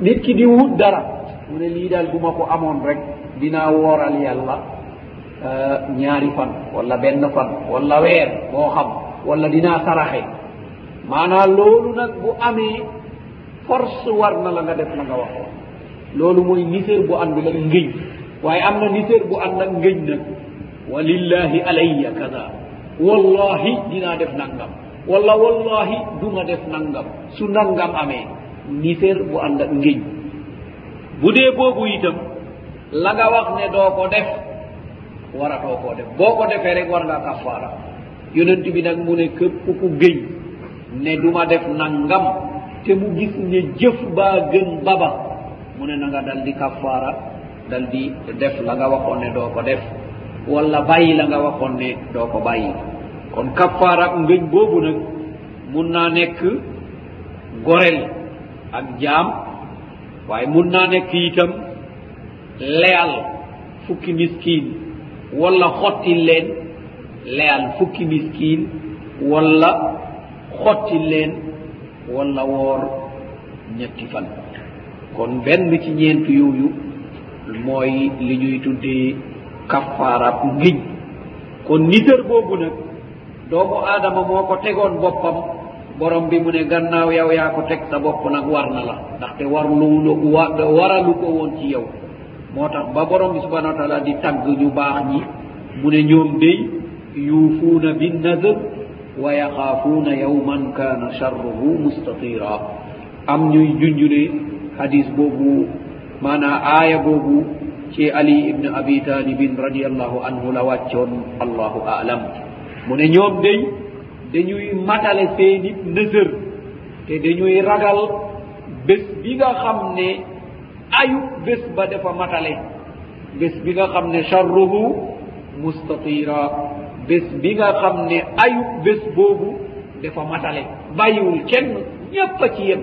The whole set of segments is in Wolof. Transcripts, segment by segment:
nit ki di wut dara mu ne lii daal bu ma ko amoon rek dinaa wooral yàlla euh, ñaari fan wala benn fan wala weer moo xam wala dinaa saraxe maanaam loolu nag bu amee force war na la nga def na nga waxoon loolu mooy nisér bu ànd la ngëñ waaye am na nisér bu ànd ak ngëñ nag walillahi alayya kada wallahi dinaa def nangam wala wallahi duma def nangam su nangam amee nisér bu ànd ak ngiñ bu dee boobu itam la nga wax ne doo ko def waratoo koo def boo ko defee rek war ngaa kafaara yonent bi nag mu ne képp ku gëñ ne du ma def nangam te mu gis ne jëf baa gën baba mu ne na nga dal di kafaara dal di def la nga waxoon ne doo ko def wala bàyyi la nga waxoon ne doo ko bàyyi kon kafaara ngëñ boobu nag mun naa nekk goreel ak jaam waaye mun naa nekk itam leyal fukki miskiin wala xotti leen leyal fukki miskiin wala xotti leen wala woor ñetti fan kon benn ci ñeent yooyu mooy li ñuy tuddee kafaarab ngiñ kon nisër boobu nag doomu aadama moo ko tegoon boppam borom bi mu ne gannaaw yow yaa ko teg sa bopp nag war na la ndaxte warluwulo wa waralu ko woon ci yow moo tax ba borom bi subhanahu wa taala di tagg ñu baax ñi mu ne ñoom day yuufuuna bi nadr wa yaxaafuuna yawman kaana charruhu mustatira am ñuy junjune hadis boobu maanaa aaya boobu ci ali ibn abi talibin radiallahu anhu la wàccoon allahu alam mu ne ñoom day dañuy matale seeni nësër te dañuy ragal bés bi nga xam ne ayu bés ba dafa matale bés bi nga xam ne charruhu mustatira bés bi nga xam ne ayu bés boobu dafa matale bàyyiwul kenn ñépp a ci yem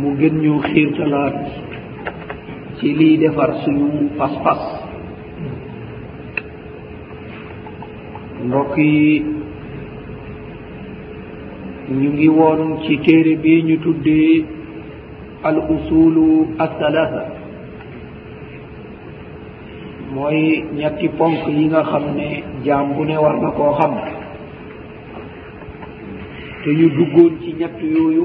mu gën ñu xiirtalaat ci liy defar suñu pas-pas mbokk yi ñu ngi woon ci téere bi ñu tuddee al usulu athalaatha mooy ñetti ponk yi nga xam ne jaam bu ne war na koo xam te ñu duggoon ci ñett yooyu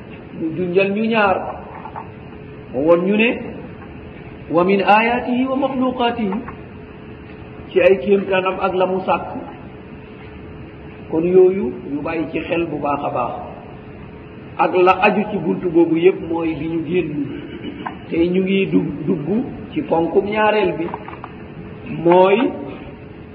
mu junjal ñu ñaar mu won ñu ne wa min ayatihi wa maxluqatihi ci ay kéemtaanam ak la mu sàkk kon yooyu ñu bàyyi ci xel bu baax a baax ak la aju ci bunt boobu yépp mooy bi ñu génn tey ñu ngi dugg dugg ci ponkum ñaareel bi mooy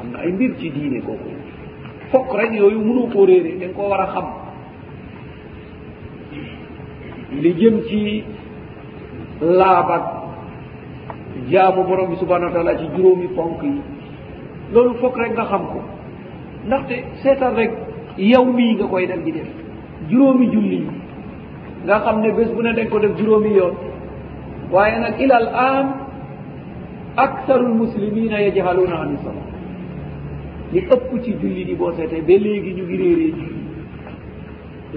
am na ay mbir ci diine kooku fokk rek yooyu mënoo koo réere da nga koo war a xam li jëm ci laab ak jaamu borom bi subhanahu wa taala ci juróomi ponk yi loolu fokk rek nga xam ko ndaxte seetal rek yow mii nga koy def di def juróomi julli yi nga xam ne bés bu ne dañ ko def juróomi yoon waaye nag ila al an aktharul muslimina yajhaluuna an sala li ëpp ci julli di boo seetee ba léegi ñu ngi réeree julli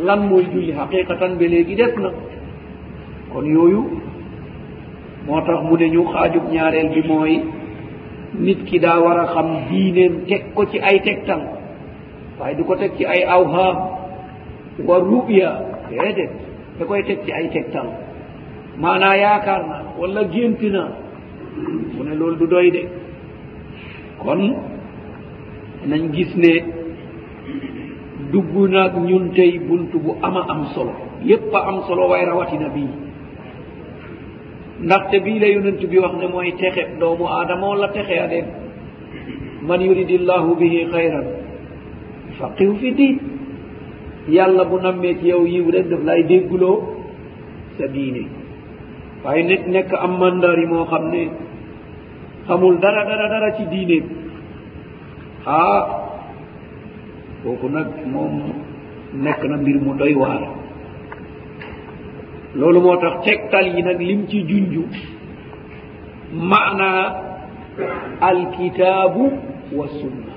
lan mooy julli xaqiqatan ba léegi des na kon yooyu moo tax mu ne ñu xaajub ñaareel bi mooy nit ki daa war a xam diineem teg ko ci ay tegtal waaye du ko teg ci ay awhaam wa ruya déedéet da koy teg ci ay tegtal maanaa yaakaar na wala gént na mu ne loolu du doy de kon nañ gis ne dugg naag ñun tey bunt bu ama am solo yépp a am solo waaye rawatina bii ndaxte bii la yonent bi wax ne mooy texe doomu aadama wala texe a dem man yuridillahu bihi xayran faqihu fi diin yàlla bu nammee ci yow yiw rek daf lay dégguloo sa diine waaye nit nekk am mandaar yi moo xam ne xamul dara dara dara ci diine ah kooku nag moom nekk na mbir mu doy waar loolu moo tax tegtal yi nag lim ci junju maana alkitaabu wa sunna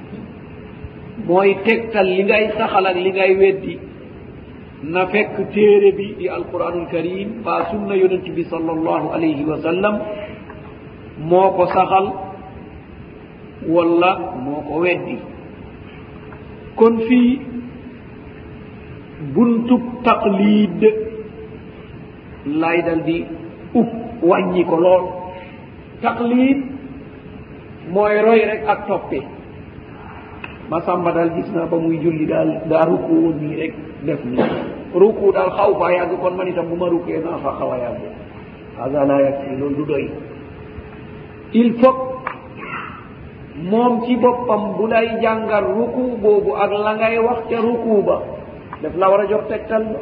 mooy tegtal li ngay saxal ak li ngay weddi na fekk téere bi di alquranul karim ba sunna yonent bi sal allahu alayhi wa sallam moo ko saxal walla moo ko weddi kon fii buntub taqlid lay dal di ub wàññi ko lool taqlid mooy roy rek ak toppe ma sàmba daal gis naa ba muy julli daal daa ruku woon nii rek def nii ruku daal xaw faa yàgg kon man itam bu ma rukee naa fa xaw a yàgg hada laa yàgg si loolu du doy il faut moom ci boppam bu lay jàngal ruku boobu ak la ngay wax ca ruku ba daf la war a jox tegtal ba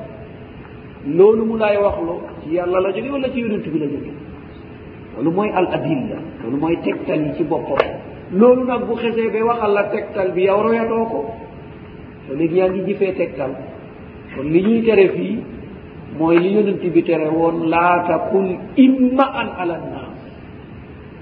loolu mu laay wax loo ci yàlla la jóge wala ci yonent bi la jóge loolu mooy al adilla loolu mooy tegtal yi ci boppam loolu nag bu xesee ba waxal la tegtal bi yow royatoo ko te léegi yaa ngi jëfee tegtal kon li ñuy tere fii mooy li yonent bi tere woon laa takun imma an ala nnaas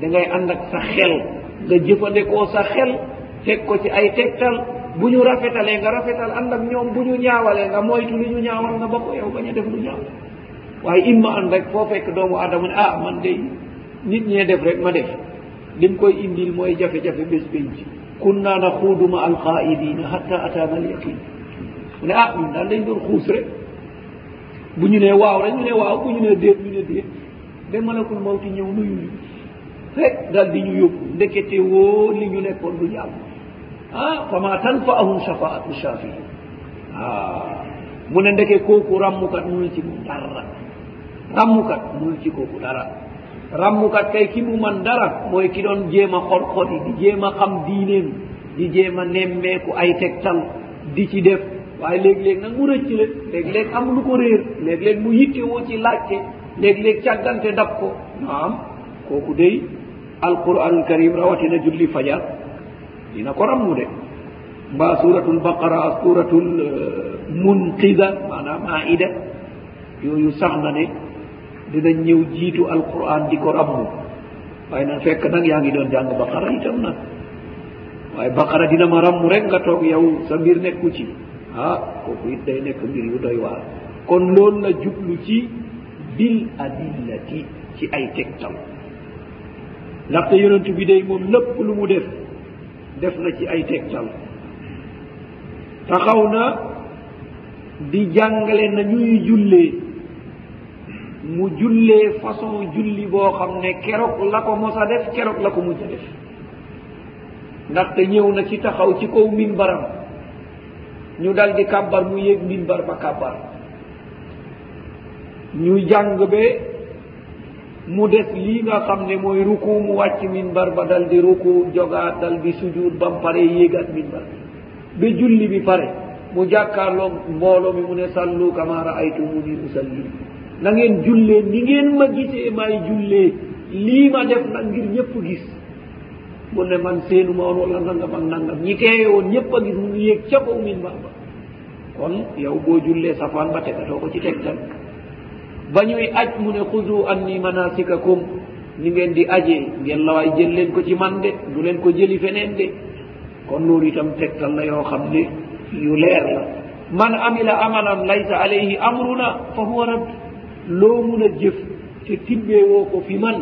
da ngay ànd ak sa xel nga jëfandikoo sa xel teg ko ci ay tegtal bu ñu rafetalee nga rafetal ànd ak ñoom bu ñu ñaawalee nga moytu li ñu ñaawal nga ba ko yow bañ a def lu ñaaw waaye imma an rek foo fekk doomu aadama ne ah man de nit ñee def rek ma def lim koy indil mooy jafe-jafe bés biñ ci kunna naxuudu ma alqaidina hatta ataana alyaqin mu ne ah ñun daal dañ doon xuus rek bu ñu nee waaw rek ñu ne waaw bu ñu nee déet ñu ne déet ba malakul mawti ñëw nuyu ñu fekk daal di ñu yóbbu ndekete woo li ñu nekkoon du ñu am ah fama tanfaahum shafaatu shafiin ah mu ne ndeke kooku ràmmukat mënul ci moom dara ràmmukat mënul ci kooku dara ràmmukat kay ki mu man dara mooy ki doon jéem a xor-xor yi di jéem a xam diineem di jéem a nemmeeku ay tegtal di ci def waaye léeg-léeg nag mu rëcc la léeg-léeg am lu ko réer léeg-léeg mu yittewoo ci laajte léeg-léeg càggante dab ko naam kooku day alquranul karim rawatina julli fajar dina ko rammu de mbaa suratul baqara ak suratul munqida maanaam aida yooyu sax na ne dina ñëw jiitu alquran di ko rammu waaye nag fekk nag yaa ngi doon jàng baqara itam nag waaye baqara dina ma rammu rek nga toog yow sa mbir nekku ci ah kooku it day nekk mbir yu doy waar kon loolu la jublu ci bil adillati ci ay tegtal ndaxte yonent bi day moom lépp lu mu def def na ci ay tegtal taxaw na di jàngale na ñuy jullee mu jullee façon julli boo xam ne keroog la ko mos a def keroog la ko mujj a def ndaxte ñëw na ci taxaw ci kaw minbaram ñu dal di kàbbar mu yéeg minbar ba kàbbar ñu jàng be mu des lii nga xam ne mooy ruku mu wàcc minbar ba dal di ruku jogaat dal di sujud bam pare yéegaat minbar bi ba julli bi pare mu jàkkaarloo mbooloo mi mu ne sallu kama raaytumuni usalli na ngeen jullee ni ngeen ma gisee maay jullee lii ma def nag ngir ñëpp gis mu ne man seenu ma woon wala nangam ak nangam ñi teeye woon ñëpp a gis mu ngi yéeg ca kaw min bamba kon yow boo jullee safaan ba tegatoo ko ci tegtal ba ñuy aj mu ne xudu anni manasikakum ni ngeen di ajee ngeen lawaay jël leen ko ci man de du leen ko jëli feneen de kon loolu itam tegtal la yoo xam ne yu leer la man amila amalan laysa alayhi amruna fa huwa radd loo mun a jëf te tibbee woo ko fi man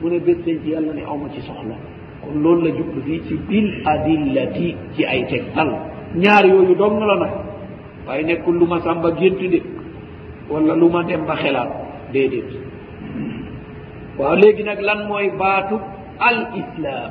mu ne bés dañ ci yàlla ne awma ci soxla kon loolu la jublu fii ci bil adillati ci ay tegtal ñaar yooyu dong la nag waaye nekkul lu ma sàmba gént de wala lu ma dem ba xelaat déedéet waaw léegi nag lan mooy baatu al islam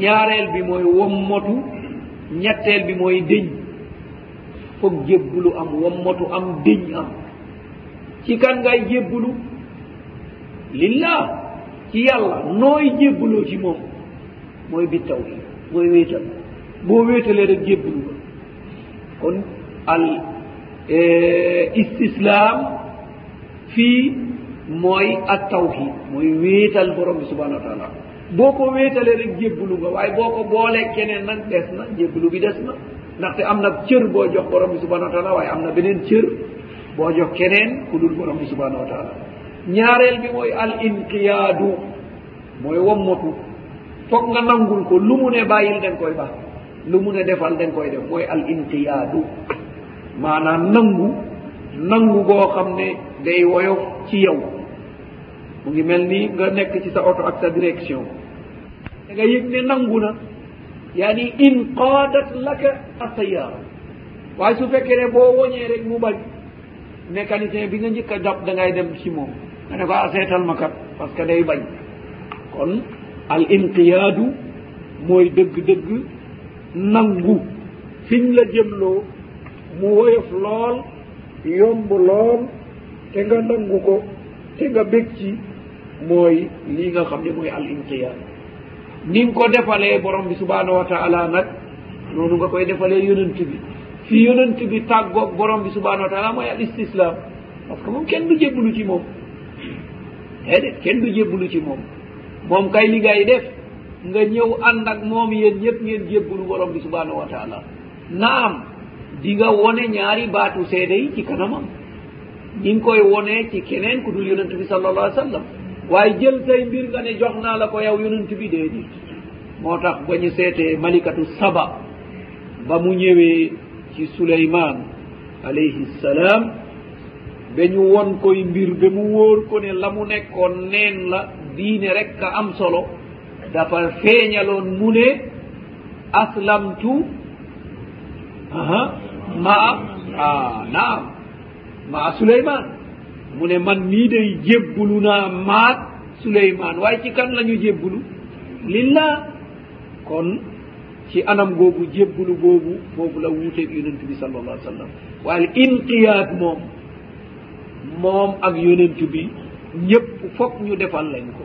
ñaareel bi mooy wommotu ñetteel bi mooy dëñ foog jébbulu am wommotu am dëñ am ci kan ngay jébbulu lillah ci yàlla nooy jébbuloo ci moom mooy bi taw bi mooy wéetal boo wéetalee rek jébbulu nga kon al istislaam fii mooy at tawhid mooy wéetal borom bi subhanahu wa taala boo ko wéetalee rek jébbalu nga waaye boo ko boolee keneen nag des na jébbalu bi des na ndaxte am na cër boo jox borom bi subhanahu wa taala waaye am na beneen cër boo jox keneen ku dul borom bi subhanahu wa taala ñaareel bi mooy al inqiyaadu mooy wommatu foog nga nangul ko lu mu ne bàyyil da nga koy baax lu mu ne defal da nga koy def mooy al inqiyaadu maanaam nangu nangu goo xam ne day woyof ci yow mu ngi mel ni nga nekk ci sa oto ak sa direction da nga yëg ne nangu na yaani in qaadat laka asayara waaye su fekkee ne boo woñee rek mu bañ mécanicien bi nga njëkk a jàpp da ngay dem ci moom nga ne ko aseetal ah, ma kat parce que day bañ kon al inqiyaadu mooy dëgg-dëgg nangu fiñ la jëmloo mu woyof lool yomb lool te nga nangu ko te nga bég ci mooy lii nga xam ne mooy al inqiyaad ni nga ko defalee borom bi subhanahu wa taala nag noonu nga koy defalee yonent bi fi yonent bi tàggoog borom bi subhanahu wa taala mooy al istislam parce que moom kenn du jébbalu ci moom déedéet kenn du jébbalu ci moom moom kay li ngay def nga ñëw ànd ak moom yéen ñëpp ngeen jébbalu borom bi subhanahu wa taala naam di nga wone ñaari baatu seede yi ci kanamam ñi ngi koy wonee ci keneen ku dul yonent bi sal allah sallam waaye jël say mbir nga ne jox naa la ko yow yonent bi dee di moo tax ba ñu seetee malikatu saba ba mu ñëwee ci suleyman alayhi salaam ba ñu won koy mbir ba mu wóor ko ne la mu nekkoon neen la diine rek ka am solo dafa feeñaloon mu ne aslamtu aha maa ah naam maa suleyman mu ne man mii day jébbulu naa maat suleyman waaye ci kan la ñu jébbulu lillah kon ci anam googu jébbulu boobu foofu la wuuteeg yonent bi sal allah sallam waaye inqiyaad moom moom ak yonent bi ñëpp foog ñu defal lañ ko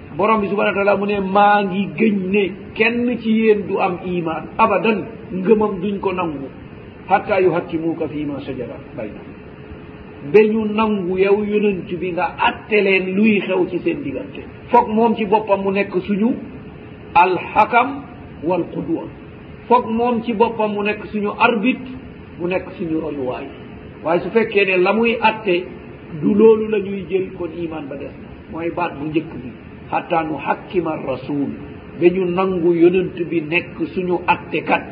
borom bi subhanahu wa taala mu ne maa ngi gëñ ne kenn ci yéen du am iman abadan ngëmam duñ ko nangu hatta yu hakkimuuka fi ma sajara bayna ba ñu nangu yow yonent bi nga atte leen luy xew ci seen diggante foog moom ci boppam mu nekk suñu alxakam wal qudwa foog moom ci boppam mu nekk suñu arbitre mu nekk suñu royuwaay waaye su fekkee ne la muy atte du loolu la ñuy jël kon iman ba des na mooy baat bu njëkk bi xataa nu xakkima rasul ba ñu nangu yonent bi nekk suñu attekat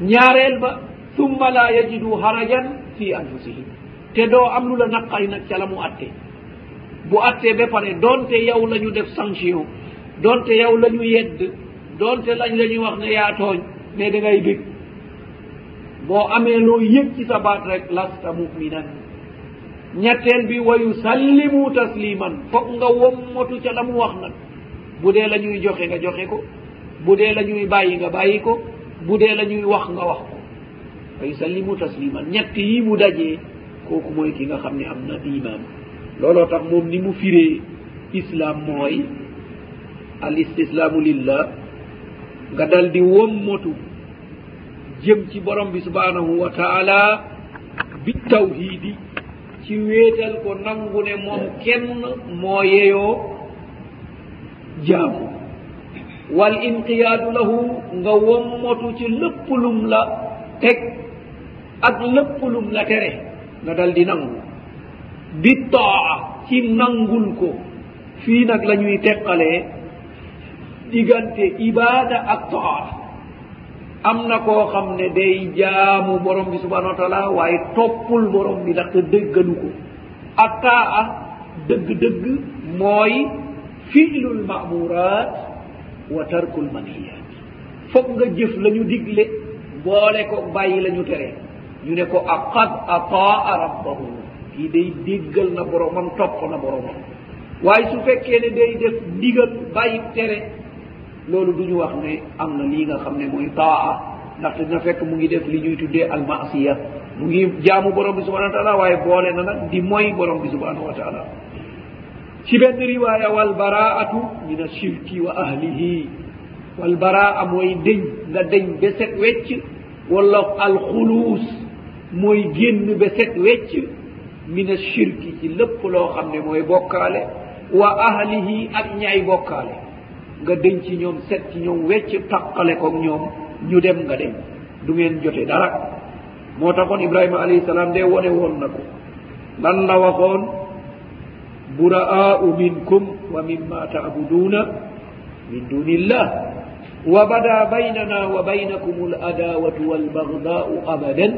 ñaareel ba summa la yajidu harajan fi anfusihim te doo am lu la naqari nag ca la mu atte bu atte ba pare donte yow la ñu def sanction donte yow la ñu yedd donte lañ la ñu wax ne yaa tooñ mais da ngay bég boo amee loo yëg ci sa baat rek lasta muminan ñetteel bi wa yusallimu tasliman foog nga wommatu ca la mu wax nag bu dee la ñuy joxe nga joxe ko bu dee la ñuy bàyyi nga bàyyi ko bu dee la ñuy wax nga wax ko wa yusallimu tasliman ñett yi mu dajee kooku mooy ki nga xam ne am na iman looloo tax moom ni mu firee islam mooy al istislaamu lillah nga dal di wommatu jëm ci borom bi subhanahu wa taala bi tawhidi ci wéetal ko nangu ne moom kenn moo yeyoo jaamu wal inqiyaadu lahu nga wommotu ci lépp lum la teg ak lépp lum la tere nga dal di nangu bi taa ci nangul ko fii nag la ñuy teqalee diggante ibaada ak taa am na koo xam ne day jaamu borom bi subhanau wa taala waaye toppul borom bi ndaxte dëggalu ko ak taa a dëgg-dëgg mooy fiilu lmamurat wa tarku lmanhiyat foog nga jëf la ñu digle boole ko bàyyi la ñu tere ñu ne ko a qad ataa rabbahu kii day déggal na boromam topp na boromam waaye su fekkee ne day def ndigal bàyyi tere loolu du ñu wax ne am na lii nga xam ne mooy taa ndaxte dina fekk mu ngi def li ñuy tuddee almasiya mu ngi jaamu borom bi subhanahu wa taala waaye boole na nag di moy borom bi subhanahu wa taala ci benn riwaaya wal baraatu min ashirki wa ahlihi wal baraa mooy deñ nga deñ ba set wecc wala alxuluus mooy génn ba set wecc min ashirki ci lépp loo xam ne mooy bokkaale wa ahlihi ak ñaay bokkaale nga denc ci ñoom set ci ñoom wecc taqale koog ñoom ñu dem nga dem du ngeen jote dara moo taxoon ibrahima alayhi salaam de wone woon na ko lan la waxoon buraau minkum wa mimma taabuduuna min duni illah wa bada baynana wa baynakum al adawatu walbagdaau abadan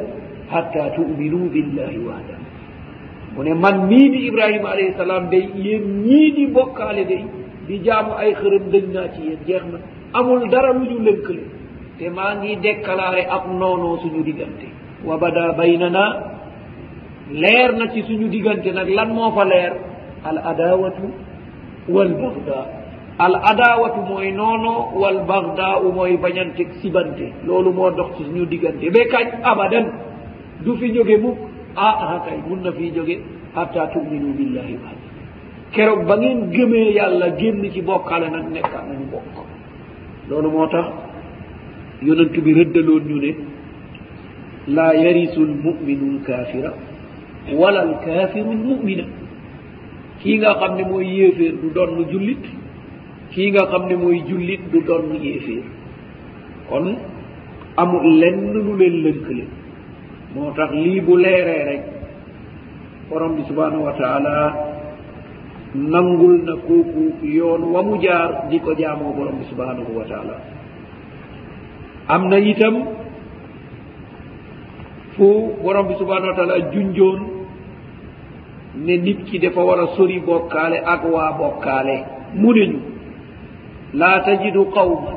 hatta tuminu billahi wahda mu ne man mii di ibrahima alayhi salaam day yéen ñii di bokkaale day di jaamu ay xërëm dëñ naa ci yéen jeex na amul dara lu ñu lënkale te maa ngi déclaré ab noonoo suñu diggante wa bada baynana leer na ci suñu diggante nag lan moo fa leer al adawatu wal bagda al adawatu mooy noonoo wal bagda u mooy bañante sibante loolu moo dox ci suñu diggante ba kañ abadan du fi jóge mukk ah ah kay mun na fii jóge hatta tuminu billahi wahda keroog ba ngeen gëmee yàlla génn ci bokkaale nag nekkaat nañu bokk loolu moo tax yonent bi rëddaloon ñu ne laa yarisu lmuminu lkaafira wala lkaafiru lmumina kii nga xam ne mooy yéeféer du donn jullit kii nga xam ne mooy jullit du donn yéeféer kon amul lenn lu leen lënkale moo tax lii bu leeree rek borom bi subhanahu wa taala nangul na kooku yoon wa mu jaar di ko jaamoo borom bi subhanahu wa taala am na itam fu borom bi subhanahu wa taala junjoon ne nit ki dafa war a sori bokkaale ak waa bokkaale mu ne ñu laa tajidu qawman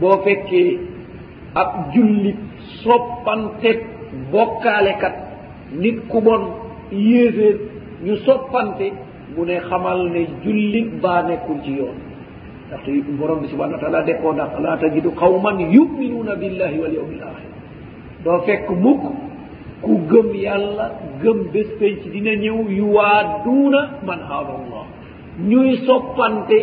boo fekkee ab jullit soppanteeg bokkaalekat nit ku bon yéeféer ñu soppante mu ne xamal ne jullit baa nekkul ci yoon ndaxte borom bi subhana wa taala dekkoo ndax laa tajidu qawman yuminuuna billahi wal yawmi l axir doo fekk mukk ku gëm yàlla gëm bés penc dina ñëw yuwaaduuna man haada allah ñuy soppante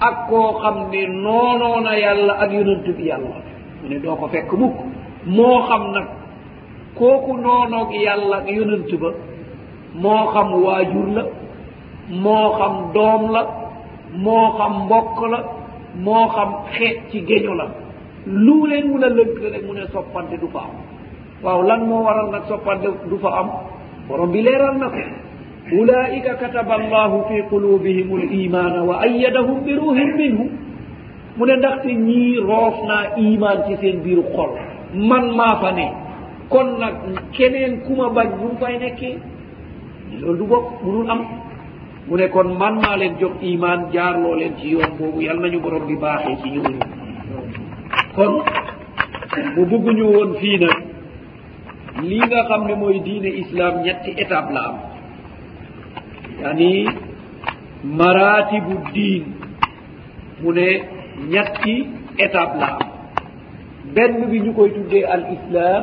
ak koo xam ne noonoo na yàlla ak yonent bi yàlla mu ne doo ko fekk mukk moo xam nag kooku noonoog yàlla ak yonent ba moo xam waajur la moo xam doom la moo xam mbokk la moo xam xeet ci géño la lu leen mun a lënk rek mu ne soppante du fa am waaw lan moo waral nag soppante du fa am borom bi leeral na ko ulaika kataba allahu fi qulubihim al imana wa ayyadahum bi ruhin minhu mu ne ndaxte ñii roof naa iman ci seen biiru xol man maa fa ne kon nag keneen ku ma bañ bu mu fay nekkee loolu du bokk munul am mu ne kon man maa leen jox iman jaarloo leen ci yoon boobu yàlla nañu borom bi baaxee ci ñooñu kon bu bugguñu woon fii nag lii nga xam ne mooy diine islam ñetti étape la am yaani maratibu diin mu ne ñetti étape la am benn bi ñu koy tuddee al islam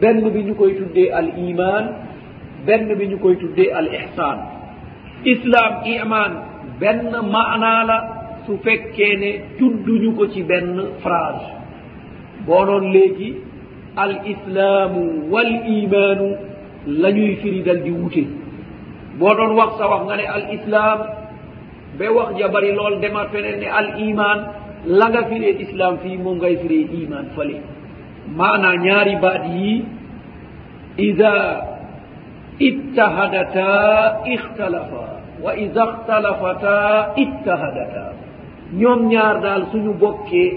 benn bi ñu koy tuddee al iman benn bi ñu koy tuddee al ihsan islam iman benn maanaa la su fekkee ne tudduñu ko ci benn phrase boo noon léegi al islaamu wal imaanu la ñuy firi dal di wute boo doon wax sa wax nga ne al islaam ba wax ja bari lool dema feneen ne al iman la nga firee islam fii moom ngay firee iman fale maana ñaari baat yi ida ittahadata ixtalafa wa ida ixtalafata ittahadata ñoom ñaar daal suñu bokkee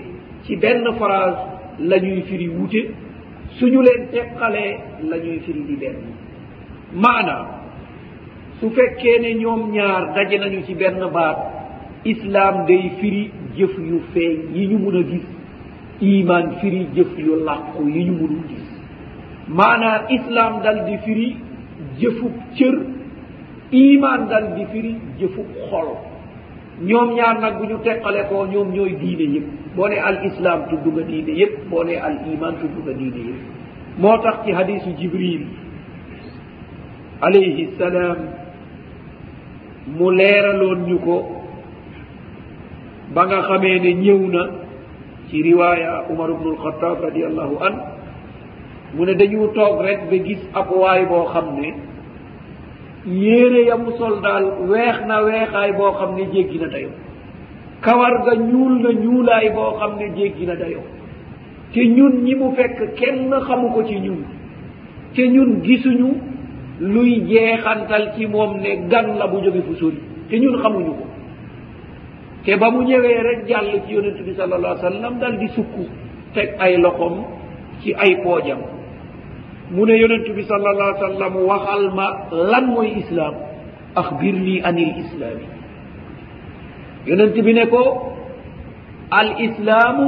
ci benn phrase la ñuy firi wute suñu leen teqalee la ñuy firi di benn maanaam su fekkee ne ñoom ñaar daje nañu ci benn baat islaam day firi jëf yu feeñ yi ñu mun a gis iman firi jëf yu làqu yi ñu munul gis maanaam islaam dal di firi jëfub cër iman dal di firi jëfub xol ñoom ñaar nag bu ñu teqale koo ñoom ñooy diine yëpp boo ne al islam tudd nga diine yëpp boo ne al iman tudd nga diine yëpp moo tax ci hadisu jibril alayhi salaam mu leeraloon ñu ko ba nga xamee ne ñëw na ci riwaaya umar ibnu alxataab radiallahu an mu ne dañu toog rek ba gis ab waay boo xam ne yéere ya mu sol daal weex na weexaay boo xam ne jéggi na dayo kawar ga ñuul na ñuulaay boo xam ne jéggi na dayo te ñun ñi mu fekk kenn xamu ko ci ñun te ñun gisuñu luy jeexantal ci moom ne gan la bu jóge fu sori te ñun xamuñu ko te ba mu ñëwee rek jàll ci yonent bi sal allah sallam dal di sukk teg ay loxom ci ay poojam mu ne yonent bi sal allah sallam waxal ma lan mooy islaam axbir nii anil islaami yonent bi ne ko al islaamu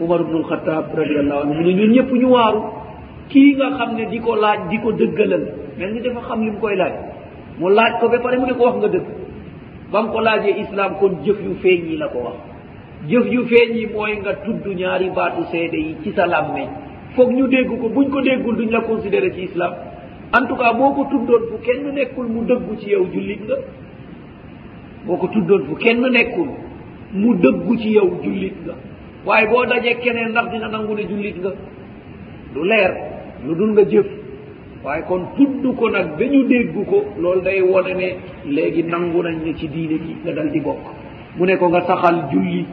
umar ibnul xataab radiallahu anhu mu ne ñun ñëpp ñu waaru kii nga xam ne di ko laaj di ko dëggalal mel ni dafa xam li mu koy laaj mu laaj ko ba pare mu ne ko wax nga dëgg ba mu ko laajee islam kon jëf yu feeñ yi la ko wax jëf yu feeñ yi mooy nga tudd ñaari baatu seede yi ci sa làmmeñ foog ñu dégg ko buñ ko déggul duñ la considéré ci islam en tout cas boo ko tuddoon fu kenn nekkul mu dëggu ci yow jullit nga boo ko tuddoon fu kenn nekkul mu dëggu ci yow jullit nga waaye boo dajee keneen ndax dina nangu ne jullit nga du leer lu dul nga jëf waaye kon tudd ko nag ba ñu dégg ko loolu day wone ne léegi nangu nañ ne ci diine gi nga dal di bokk mu ne ko nga saxal julli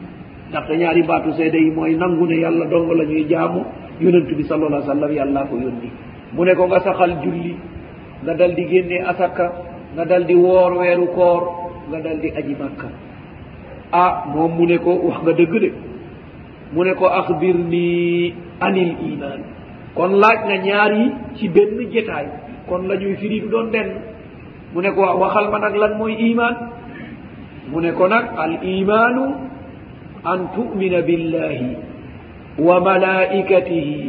ndaxte ñaari baatu seede yi mooy nangu ne yàlla dong la ñuy jaamu yonent bi sallallahu alayhi wa sallam yàllaa ko yónni mu ne ko nga saxal julli nga dal di génne asaka nga dal di woor weeru koor nga dal di aji makka ah moom mu ne ko wax nga dëgg de mu ne ko axbir ni anil iman kon laaj na ñaar yi ci benn jetaay kon la ñuy firi du doon benn mu ne ko wax waxal ma nag lan mooy iman mu ne ko nag al imanu an tumina billahi wa malaikatihi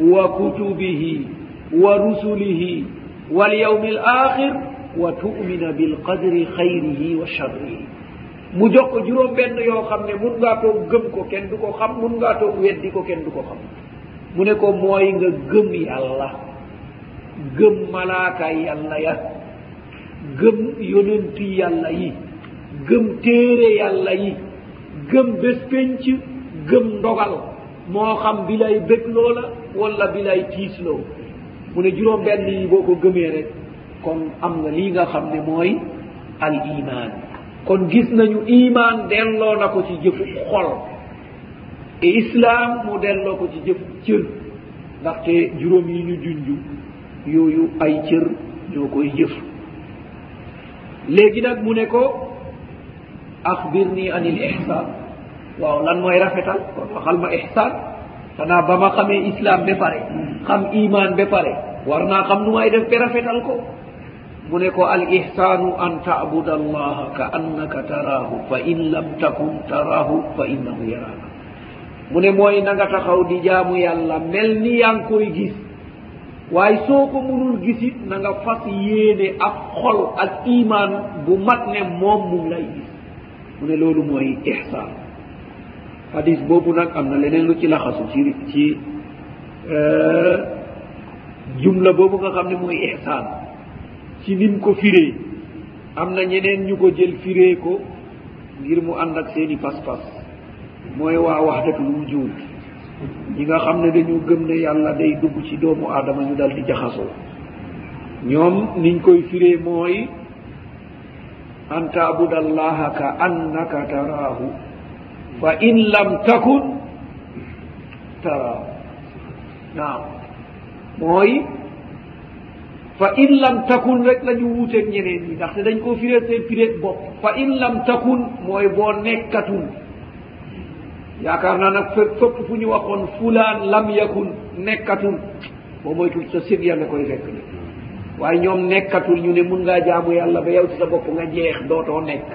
wa kutubihi wa rusulihi wal yawmi al axir wa tumina bil qadri xayrihi wa charrihi mu jox ko juróom benn yoo xam ne mun ngaa toog gëm ko kenn du ko xam mun ngaa toog weddi ko kenn du ko xam mu ne ko mooy nga gëm yàlla gëm malaaka yàlla ya gëm yonenti yàlla yi gëm téere yàlla yi gëm bés penc gëm ndogal moo xam bi lay bég loola wala bi lay tiis loo mu ne juróom benn yi boo ko gëmee rek kon am nga lii nga xam ne mooy al iman kon gis nañu iman delloo na ko ci jëfu xol te islam mu delloo ko ci jëfu cër ndaxte juróom yi ñu junj yooyu ay cër ñoo koy jëf léegi nag mu ne ko axbirni anil ihsaan waaw lan mooy rafetal kon waxal ma ihsaan xanaa ba ma xamee islam ba pare xam iman ba pare war naa xam nu may def ba rafetal ko mu ne ko al ihsaanu an taabuda allaha ka annaka taraahu fa in lam takun taraahu fa innahu yaraaka mu ne mooy na nga taxaw di jaamu yàlla mel ni yaa ngi koy gis waaye soo ko mënul gisit na nga fas yéene ak xol ak iman bu mat ne moom mu ngi lay gis mu ne loolu mooy ihsaan hadis boobu nag am na leneen lu ci laxasu ci ci euh, jumla boobu nga xam ne mooy ihsaan ci nim ko firee am na ñeneen ñu ko jël firee ko ngir mu ànd ak seeni pas-pas mooy waa wax dëgg lu wujuud ñi nga xam ne dañu gëm ne yàlla day dugg ci doomu aadama ñu dal di jaxasoo ñoom niñ koy firee mooy an taabuda allaha ka annaka taraahu fa in lam takun taraahu naam mooy fa in lam takun rek la ñu wuuteeg ñeneen ñi ndaxte dañ koo firee seen fireeg bopp fa in lam takun mooy boo nekkatul yaakaar naa nag fépp fépp fu ñu waxoon fulaan lam yakun nekkatul boo moytul sa sib yàlla koy fekk ni waaye ñoom nekkatul ñu ne mun ngaa jaamu yàlla ba yow ci sa bopp nga jeex dootoo nekk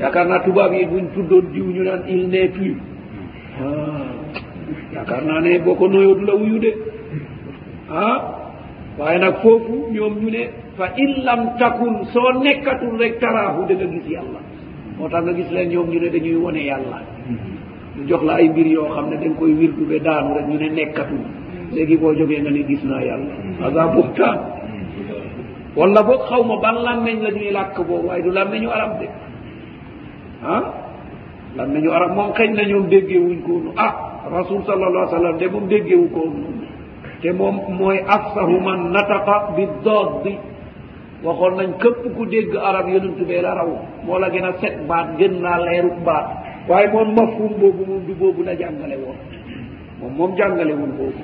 yaakaar naa tubaab yi buñ tuddoon diw ñu naan il n'est plus yaakaar naa ne boo ko nuyoo du la wuyu de ah waaye nag foofu ñoom ñu ne fa in lam takun soo nekkatul rek taraahu da nga gis yàlla moo tax nga gis leen ñoom ñu ne dañuy wone yàlla ñu jox la ay mbir yoo xam ne da nga koy wirdu be daanu rek ñu ne nekkatul léegi boo jógee nga ne gis naa yàlla aga buxtaan wala boog xaw ma ban làmmeñ la ñuy làkk boobu waaye du làmmeñu arab de ah lan nañu arab moom xëy na ñoom déggee wuñ ko nu ah rasul sallallahu alayhi wa sallam de moom déggee wu ko noonu te moom mooy afsahu man nataqa bi dodd waxoon nañ képp ku dégg arab yonentu bee la raw moo la gën a set baat gën naa leeru baat waaye moom mafhum boobu moom du boobu la jàngale woon moom moom jàngale wul boobu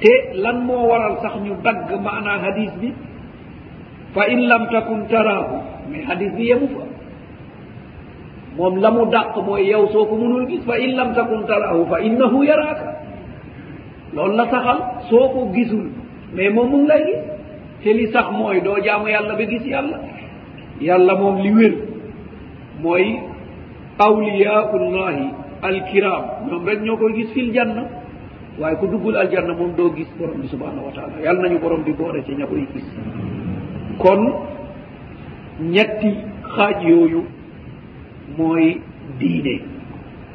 te lan moo waral sax ñu dagg maanaa hadis bi fa in lam takun taraahu mais hadis bi yemu fa moom la mu dàq mooy yow soo ko mënul gis fa in lam takun taraahu fa innahu yaraaka loolu la saxal soo ko gisul mais moom mu ngi lay gis te li sax mooy doo jaamu yàlla ba gis yàlla yàlla moom li wér mooy awliyaullahi alkiram ñoom rek ñoo koy gis fil janna waaye ku duggul aljanna moom doo gis borom bi subhanahu wa taala yàlla nañu borom bi boole ci ña koy gis kon ñetti xaaj yooyu mooy diine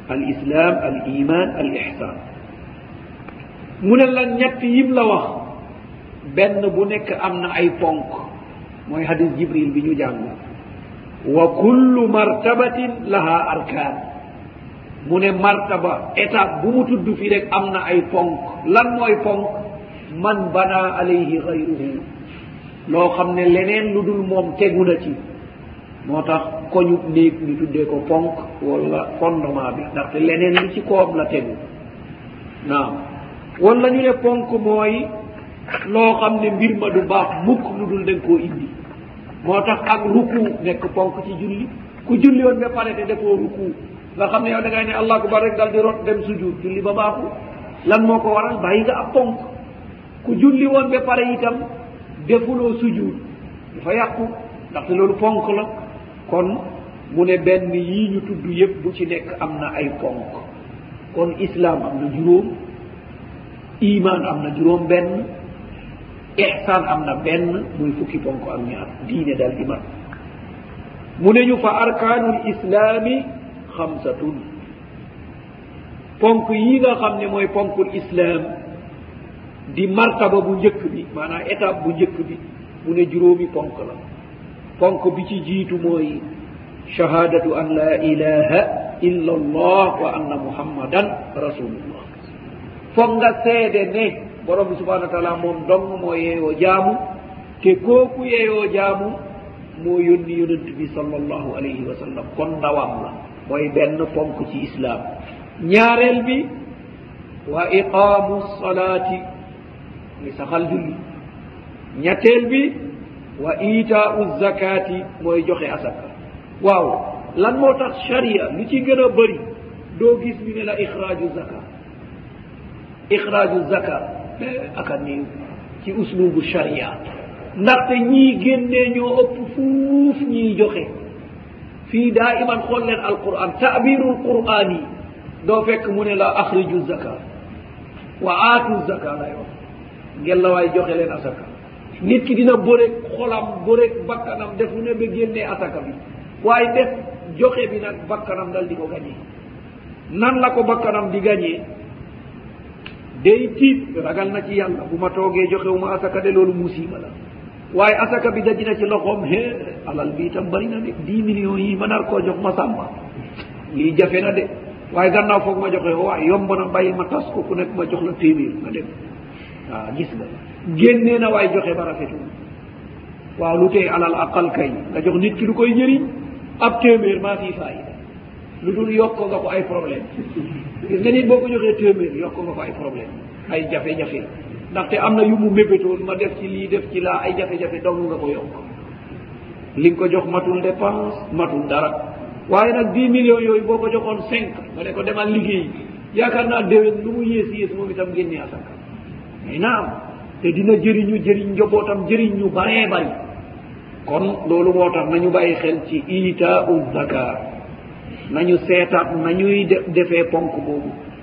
al islam al iman al ihsan mu ne la ñett yim la wax benn bu nekk am na ay ponk mooy hadis jibril bi ñu jàng wa kullu martabatin laha arkaan mu ne martaba étape bu mu tudd fii rek am na ay ponk lan mooy ponk man bana alayhi gayruhu loo xam ne leneen lu dul moom tegu na ci moo tax koñu néeg ñu tuddee ko ponk wala fondement bi ndaxte leneen li ci koom la tegu naam wala ñu ne ponk mooy loo xam ne mbir ma du baax mukk lu dul dañ koo indi moo tax ak ruku nekk ponk ci julli ku julli woon ba pare te defoo ruku nga xam ne yow da ngay ne allah akbar rek dal di rot dem sujud julli ba baaxu lan moo ko waral bàyyi nga ab ponk ku julli woon ba pare itam defuloo sujud dafa yàqu ndaxte loolu ponk la kon mu ne benn yii ñu tudd yépp bu ci nekk am na ay ponk kon islaam am na juróom iman am na juróom benn ihsaan am na benn muy fukki ponk ak ñaar diine dal di mat mu ne ñu fa arkaanul islaami xamsatun ponk yi nga xam ne mooy ponkul islaam di martaba bu njëkk bi maanaam étape bu njëkk bi mu ne juróomi ponk la ponk bi ci jiitu mooy shahadatu an la ilaha illa allah wa anna muhammadan rasulullah foog nga seede ne borom bi subhanau wa taala moom dong moo yeeyoo jaamu te kooku yeeyoo jaamu moo yónni yonent bi sallallahu alayhi wa sallam kon ndawam la mooy benn ponk ci islaam ñaareel bi wa iqaamu salaati muy saxal julli ñetteel bi wa itaau zakaati mooy joxe asaka waaw lan moo tax sharia lu ci gën a bëri doo gis ñu ne la ixraaju zaka ixraaju zaka aka niiw ci uslubu sharia ndaxte ñii génnee ñoo ëpp fuuf ñiy joxe fii daa iman xool leen alquran taabirul quran yi doo fekk mu ne la axriju zaka wa aatu zaka lay wax ngellawaay joxe leen asaka nit ki dina bëreeg xolam bëreeg bakkanam def lu ne ba génnee asaka bi waaye def joxe bi nag bakkanam dal di ko gañee nan la ko bakkanam di gañee day tiit ragal na ci yàlla bu ma toogee joxewuma asaka de loolu musiba la waaye asaka bi daj na ci loxoom he alal bi itam bari na de dix millions yi ma nar koo jox ma sàmba lii jafe na de waaye gannaaw foog ma joxe ko waaye yomb na bàyyi ma tas ko ku nekk ma jox la téeméer nga dem waaw gis nga génnee na waaye joxe ba rafetu waaw lu tey alal aqal kay nga jox nit ki lu koy jëriñ ab téeméer maa fii faay lu dul yokk nga ko ay problème gis nga nit boo ko joxee téeméer yokk nga ko ay problème ay jafe-jafe ndaxte am na yu mu mébétoon ma def ci lii def ci laa ay jafe-jafe dong nga ko yokk li nga ko jox matul dépense matul dara waaye nag dix millions yooyu boo ko joxoon cinq nga ne ko demal liggéey yaakaar naa déwén lu mu yées yées moom itam génne asaka mais naam te dina jëriñu jëriñ njobootam jëriñ ñu baree bari kon loolu moo tax nañu bàyyi xel ci itaau zaka nañu seetaat nañuy defee ponk boobu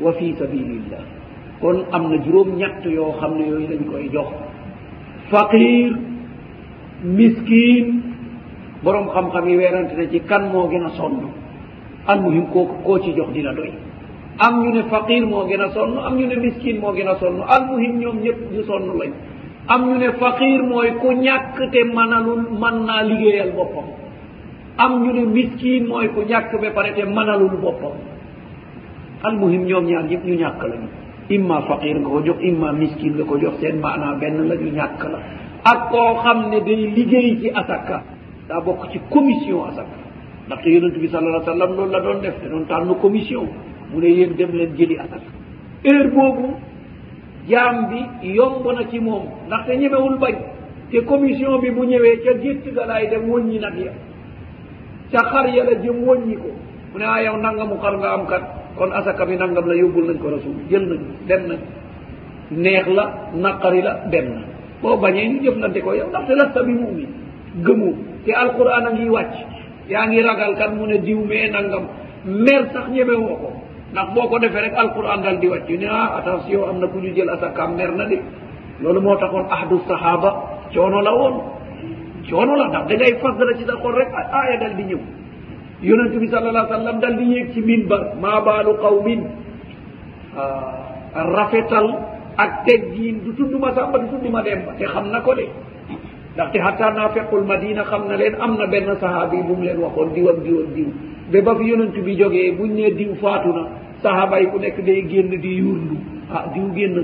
wa fi sabilillah kon am na juróom ñett yoo xam ne yooyu lañ koy jox faqir miskin borom xam-xam yi weerante na ci kan moo gën a sonn al muhim koo koo ci jox dina doy am ñu ne faqir moo gën a sonn am ñu ne miskin moo gën a sonn al muhim ñoom ñëpp ñu sonn lañ am ñu ne faqir mooy ku ñàkk te manalul man naa liggéeyal boppam am ñu ne miskin mooy ku ñàkk ba pare te manalul boppam almuhim ñoom ñaar yëpp ñu ñàkk lañu imma faqir nga ko jox imma miskin nga ko jox seen maanaa benn la ñu ñàkk la ak koo xam ne day liggéey ci asaka daa bokk ci commission asaka ndaxte yonent bi sal allah sallam loolu la doon def te doon tànn commission mu ne yéen dem leen jëli asaka heure boobu jaam bi yomb na ci moom ndaxte ñemewul bañ te commission bi bu ñëwee ca gétt ga laay dem wëññi nag ya ca xar ya la jëm wàññi ko mu ne ah yow nangamu xar nga am kat kon asaka bi nangam la yóbbul nañ ko rasul jël nañ dem na neex la naqari la dem na boo bañee ñu jëflante ko yow ndaxte lasta bi mumin gëmu te alquran a ngi wàcc yaa ngi ragal kan mu ne diw mee nangam mer sax ñeme woo ko ndax boo ko defee rek alquran dal di wàcc ne ah attention am na ku ñu jël asaka mer na de loolu moo taxoon ahdu sahaba coono la woon coono la ndax da ngay fas dara ci sa xol rek aaya dal di ñëw yonent bi sal allah sallam dal di yéeg ci min ba maa baalu qawmin rafetal ak teggiin du tudd ma sàmba du tudd ma dem ba te xam na ko de ndaxte xataa naa fekkul madina xam na leen am na benn sahaabi bu mu leen waxoon diw ak diw ak diw ba ba fi yonent bi jógee buñ ne diw faatu na sahaaba yi ku nekk day génn di yurndu ah diw génn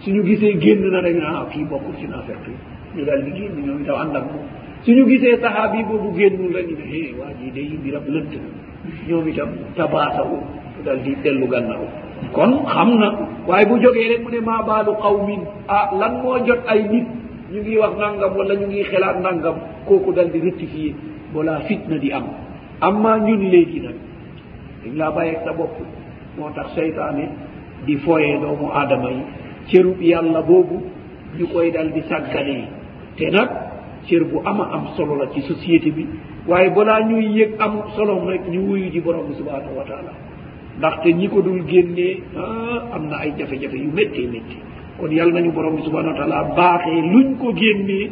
suñu gisee génn na rek ah kii bokkul ci naafeq yi ñu daal di génn ñoom itam ànd ak moom suñu gisee saxaabi boobu génnul rek ñu ne hee waa ji day mbiram lënt na ñoom itam tabaasawu daal di dellu gannaaw kon xam na waaye bu jógee rek mu ne maa baalu xaw min ah lan moo jot ay nit ñu ngi wax nangam wala ñu ngi xelaat nangam kooku dal di rectifié balaa fitna di am amma ñun léegi nag dañ laa bàyyeeg sa bopp moo tax seytaane di fooyee doomu aadama yi cërub yàlla boobu ñu koy dal di sàgganee te nag cër bu ama am solo la ci société bi waaye balaa ñuy yëg am solom rek ñu wuyu ji borom bi subhanahu wa taala ndaxte ñi ko dul génnee ah am na ay jafe-jafe yu méttee métti kon yàlla nañu borom bi subhanahu wa taala baaxee luñ ko génnee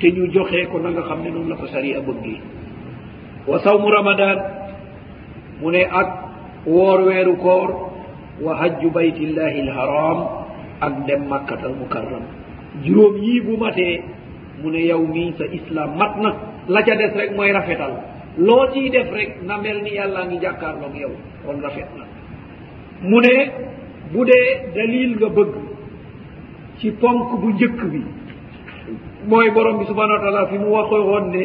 te ñu joxee ko na nga xam ne noonu la ko sariya bëggee wa sawmu ramadan mu ne ak woor weeru koor wa hajju baytillahi alharam ak dem makkat al mukarram juróom yii bu matee mu ne yow mii sa islam mat na la ca des rek mooy rafetal loo ciy def rek na mel ni yàllaa ngi jàkkaarloog yow kon rafet na mu ne bu dee dalil nga bëgg ci ponk bu njëkk bi mooy borom bi subhanau wa taala fi mu waxoon ne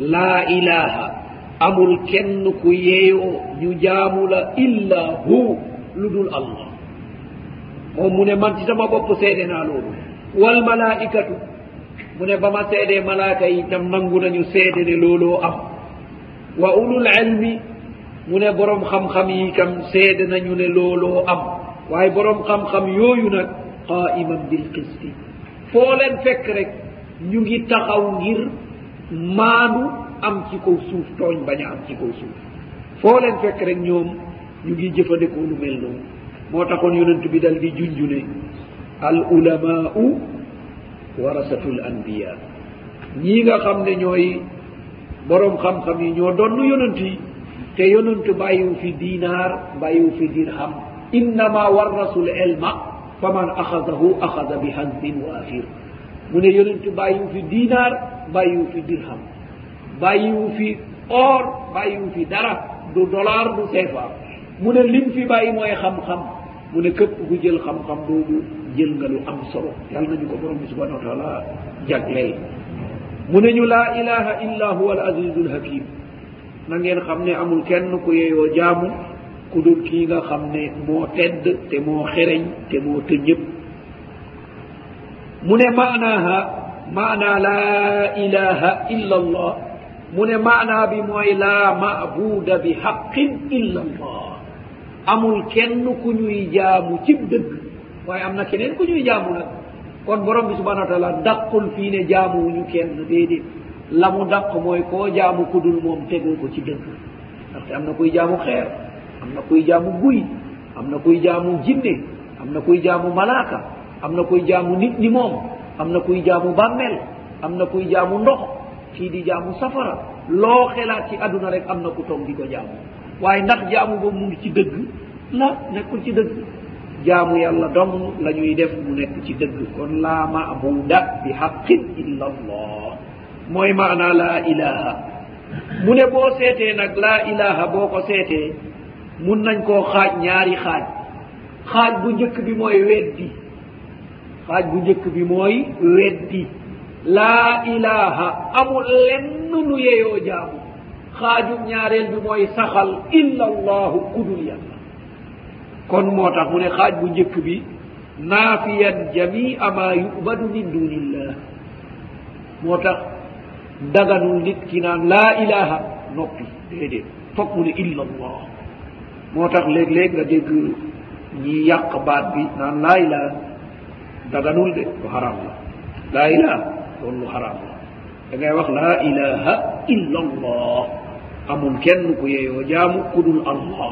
laa ilaha amul kenn ku yeeyoo ñu jaamu la illa hu lu dul allah moom mu ne man ci sama bopp seede naa loolu wal malaikatu mu ne ba ma seedee malaaka yi tam nangu nañu seede ne looloo am wa ulul ilmi mu ne borom xam-xam yi kam seede nañu ne looloo am waaye borom xam-xam yooyu nag qaiman bil qisti foo leen fekk rek ñu ngi taxaw ngir maandu am ci kaw suuf tooñ bañ a am ci kaw suuf foo leen fekk rek ñoom ñu ngi jëfandikoo lu mel noonu moo taxoon yonent bi dal di junju ne al ulamaau warasatul anbiya ñii nga xam ne ñooy boroom xam-xam yi ñoo donn yonent yi te yonent bàyyiwu fi dinaar bàyyiwu fi dirham innama warasul ilma faman axadahu axada bi hazbin waafir mu ne yonentu bàyyiwu fi dinaar bàyyiwu fi dirham bàyyiwu fi or bàyyiwu fi dara du dollar du CFA mu ne lim fi bàyyi mooy xam-xam mu ne képp ku jël xam-xam boobu jël nga lu am solo yàlla nañu ko borom bi subhanahu wa taala jagleel mu ne ñu laa ilaha illa huwa al azizul hakim na ngeen xam ne amul kenn ku yeeyoo jaamu ku dul kii nga xam ne moo tedd te moo xereñ te moo tëñëpp mu ne maanaaha maanaa laa ilaha illa allah mu ne maanaa bi mooy laa maabuda bi xaqin illa allah amul kenn ku ñuy jaamu ci dëgg waaye am na keneen ku ñuy jaamu nag kon borom bi subhana wa taala dàqul fii ne jaamu wuñu kenn déedéet la mu dàq mooy koo jaamu ku dul moom tegoo ko ci dëgg ndaxte am na kuy jaamu xeer am na kuy jaamu guy am na kuy jaamu jinne am na kuy jaamu malaaka am na kuy jaamu nit ni moom am na kuy jaamu bàmmeel am na kuy jaamu ndox kii di jaamu safara loo xelaat ci àdduna rek am na ku toog di ko jaamu waaye ndax jaamu ba mu ngi ci dëgg la nekkul ci dëgg jaamu yàlla dong la ñuy def mu nekk ci dëgg kon laa maabuda bi xaqin illa allah mooy maanaa laa ilaha mu ne boo seetee nag laa ilaha boo ko seetee mun nañ koo xaaj ñaari xaaj xaaj bu njëkk bi mooy weddi xaaj bu njëkk bi mooy weddi laa ilaha amul lenn lu yeyoo jaamu xaaju ñaareel bi mooy saxal illa allahu kudul yàlla kon moo tax mu ne xaaj bu njëkk bi naafiyan jamia ma yubadu min dunillah moo tax daganul nit ki naan laa ilaha noppi déedéet foog mu ne illa allah moo tax léeg-léeg nga dégg ñi yàq baat bi naan laa ilaa daganul de lu xaraam la laa ilaa loolu lu xaraam la da ngay wax laa ilaha illa allah amul kenn ku yeeyoo jaamu ku dul allah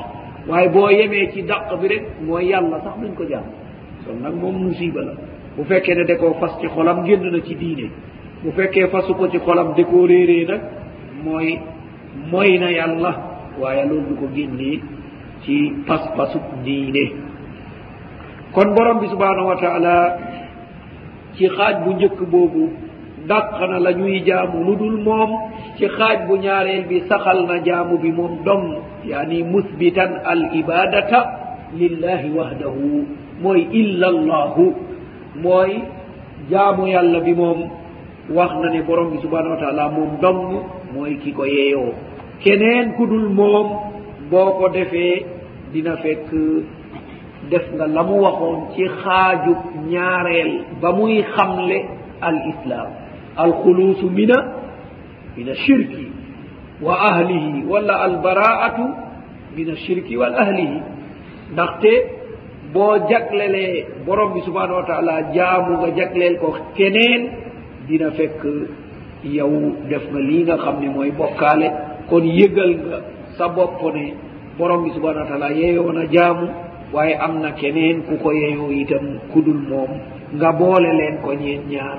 waaye boo yemee ci dàq bi rek mooy yàlla sax duñ ko jaamu kon nag moom musiba la bu fekkee ne da koo fas ci xolam génn na ci diine bu fekkee fasu ko ci xolam da koo réeree nag mooy mooy na yàlla waaye loolu du ko génnee ci pas-pasu diine kon borom bi subhanahu wa taala ci xaaj bu njëkk boobu dàq na la ñuy jaamu lu dul moom ci xaaj bu ñaareel bi saxal na jaamu bi moom dong yaani musbitan al ibadata lillahi wahdahu mooy illa allahu mooy jaamu yàlla bi moom wax na ne borom bi subhanahu wa taala moom dong mooy ki ko yeeyoo keneen ku dul moom boo ko defee dina fekk def nga la mu waxoon ci xaajub ñaareel ba muy xamle al islam alxuluusu mina mina shirki wa ahlihi wala albaraatu mina shirki wal ahlihi ndaxte boo jaglelee borom bi subhanahu wa taala jaamu nga jagleel ko keneen dina fekk yow def nga lii nga xam ne mooy bokkaale kon yëgal nga sa bopp ne borom bi subhanahu wa taala yeeyoo na jaamu waaye am na keneen ku ko yeeyoo itam kudul moom nga boole leen ko ñeen ñaar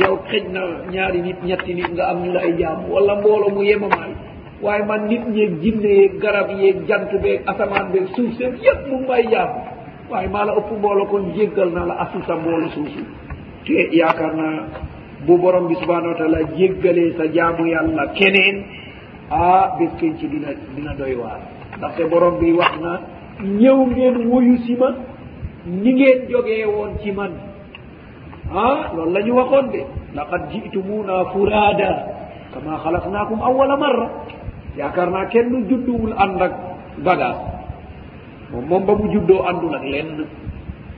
yow xëj na ñaari nit ñetti nit nga am ñu lay jaamu wala mbooloo mu yemamaay waaye man nit ñeeg jinne yeeg garab yeeg jant beeg asamaan beeg suuf seen yëpp mu ngi may jaamu waaye maa la ëpp mbooloo kon jéggal naa la asu sa mboolu suuf si te yaakaar naa bu borom bi subhanahu wa taala jéggalee sa jaamu yàlla keneen ah bés kenn ci dina dina doy waar ndaxte borom bi wax na ñëw ngeen wuyu si ma ni ngeen jógee woon ci man ah loolu la ñu waxoon de laqad jitumuna furada kama xalaqnaakum awala marra yaakaar naa kenn judduwul ànd ak bagage moom moom ba mu juddoo àndul ak lenn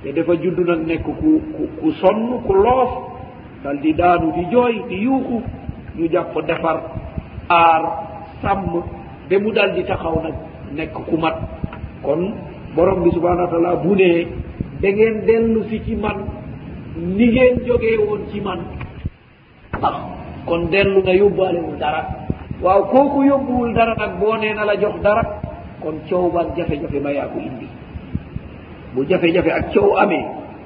te dafa judd nag nekk ku ku ku sonn ku loof dal di daanu di jooy di yuuxu ñu jàpp defar aar sàmm ba mu dal di taxaw nag nekk ku mat kon borom bi subhanahu wa taala bu nee da ngeen dellu si ci man ni ngeen jógee woon ci man ah kon dellu nga yóbbaalewul dara waaw kooku yóbbuwul dara nag boo nee na la jox dara kon coow ba ak jafe-jafe ba yaa ko indi bu jafe-jafe ak coow amee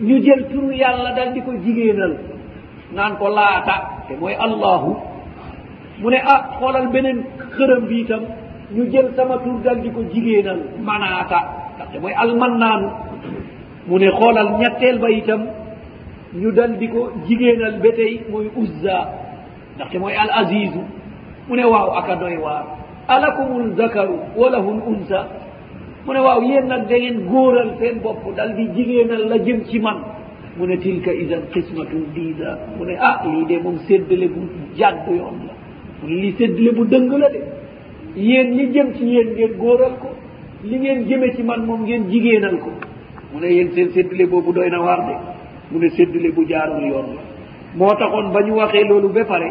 ñu jël turu yàlla dal di ko jigéenal naan ko laata te mooy allahu mu ne ah xoolal beneen xërëm bi itam ñu jël sama tur dal di ko jigéenal manaata ndaxte mooy almannaanu mu ne xoolal ñetteel ba itam ñu dal di ko jigéenal ba tey mooy uzza ndaxte mooy al azizu mu ne waaw aka doy waar alakumul zakaru wa lahul unsa mu ne waaw yéen nag da ngeen góoral seen bopp dal di jigéenal la jëm ci man mu ne tilka idan qismatun diida mu ne ah lii de moom séddale bu jàdd yoon la mu ne lii séddale bu dëng la de yéen li jëm ci yéen ngeen góoral ko li ngeen jëme ci man moom ngeen jigéenal ko mu ne yéen seen séddale boobu doy na waar de mu ne séddale bu jaarul yoon la moo taxoon ba ñu waxee loolu ba pare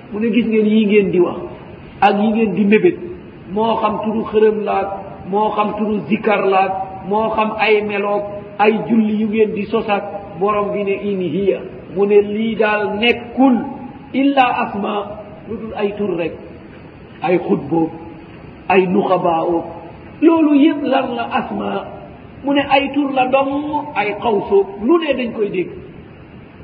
mu ne gis ngeen yi ngeen di wax ak yi ngeen di mébét moo xam turu xërëm laag moo xam turu zikar laag moo xam ay meloog ay julli yu ngeen di sosak borom bi ne in hiya mu ne lii daal nekkul illa asma lu dul ay tur rek ay xutboo ay nuxabaawo loolu yëpp lan la asma mu ne ay tur la dong ay xawso lu ne dañ koy dégg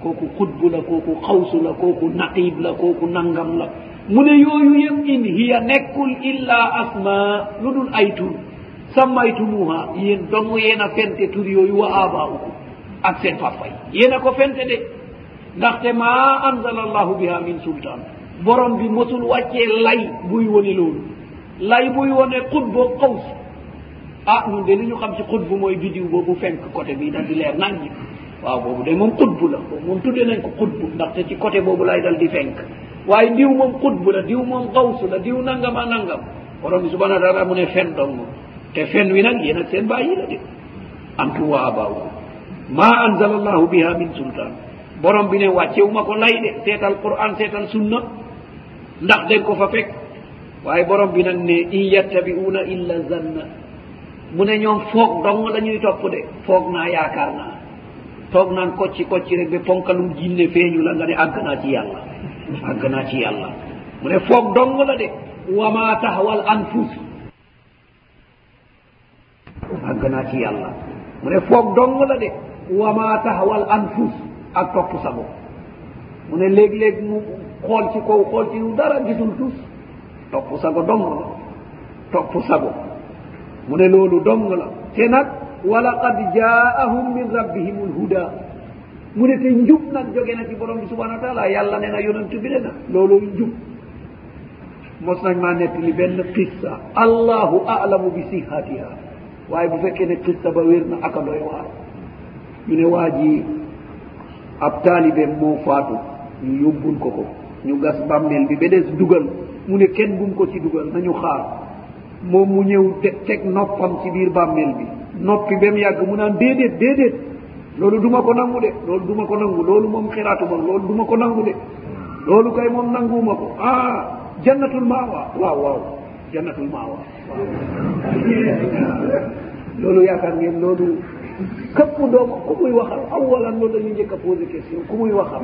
kooku xutbu la kooku xawsu la kooku naqib la kooku nangam la mu ne yooyu yëpp in hiya nekkul illa asma lu dul ay tur sammaytumuha yéen dong yéen a fente tur yooyu wa abaaukum ak seen papa yi yéen a ko fente de ndaxte ma anzala allahu biha min sultan borom bi mosul wàccee lay buy wone loolu lay buy wone xutbo xaws ah ñun de li ñu xam ci xutb mooy bidiw boobu fenk côté bi dal di leer nañ ñi waaw boobu de moom xutb la boobu moom tuddee nañ ko xutb ndaxte ci côté boobu lay dal di fenk waaye diw moom xutb la diw moom xawsu la diw nangam a nangam borom bi subhanahu wa taala mu ne fen dong te fen wi nag yéen ak seen bàyyi la de antum wa abaakum ma anzal allahu biha min sultan borom bi ne wàccewu ma ko lay de seetal quran seetal sunna ndax den ko fa fekk waaye borom bi nag ne in yattabi'una illa zanna mu ne ñoom foog dong la ñuy topp de foog naa yaakaar naa toog naan kocci kocci rek ba ponkalum jinne feeñu la nga ne àgg naa ci yàlla àgg naa ci yàlla mu ne foog dong la de wama tahwal anfus àgg naa ci yàlla mu ne foog dong la de wama taxawal anfus ak topp sa bopp mu ne léeg-léeg mu xool ci kaw xool ci lu dara gisul tus topp sago dong la topp sago mu ne loolu dong la te nag wala qad jaahum min rabbihim lhuda mu ne te njub nag jóge na ci borom bi subhanahu wa taala yàlla ne na yonent bi ne na loolu njub mos nañ maa nekk li benn qissa allahu alamu bi sihatiha waaye bu fekkee ne qissa ba wér na aka doy waar ñu ne waa ji ab taalibeem moo faatu ñu yóbbul ko ko ñu gas bàmmeel bi ba des dugal mu ne kenn bum ko ci dugal nañu xaar moom mu ñëw te teg noppam ci biir bàmmeel bi noppi ba mu yàgg mu naan déedéet déedéet loolu duma ko nangu de loolu duma ko nangu loolu moom xiraatu ma loolu duma ko nangu de loolu kay moom nanguuma ko ah jannatul maawa waaw waaw jannatul maawa waaw loolu yaakaar ngeen loolu këpp dooma ku muy waxal awalan loolu la ñu njëkk a posé question ku muy waxal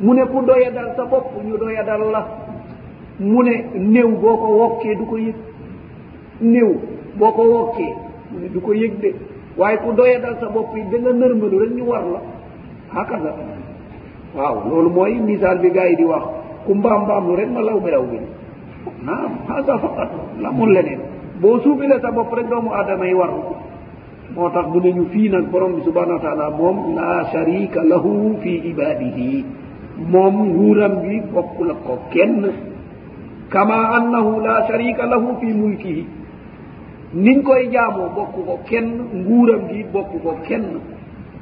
mu ne ku doya dal sa bopp ñu doya dal la mu ne néew boo ko wokkee du ko yëg néew boo ko wokkee mu ne du ko yëg de waaye ku doya dal sa bopp yi da nga nërmalu rek ñu war la hakaza waaw loolu mooy misaal bi gars yi di wax ku mbaam mbaam lu rek ma law bi law bi naam hasa faqat la mun leneen boo suufile sa bopp rek doomu aadama yi war moo tax mu ne ñu fii nag borom bi subhanahu wa taala moom la sharika lahu fi ibadihi moom nguuram bi bokkul ak ko kenn kama annahu la sharika lahu fi mulkihi niñ koy jaamoo bokk ko kenn nguuram gi bokk ko kenn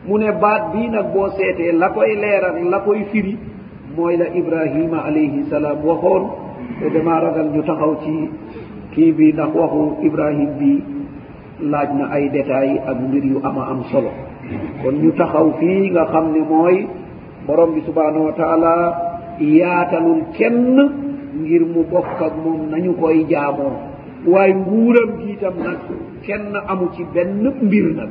mu ne baat bii nag boo seetee la koy leeral la koy firi mooy la ibrahima alayhi salaam waxoon te damaa ragal ñu taxaw ci kii bi ndax waxu ibrahim bi laaj na ay détails ak mbir yu ama am solo kon ñu taxaw fii nga xam ne mooy borom bi subhanahu wa taala yaatalul kenn ngir mu bokk ak moom nañu koy jaamoo waaye nguuram gi itam nag kenn amu ci benn mbir nag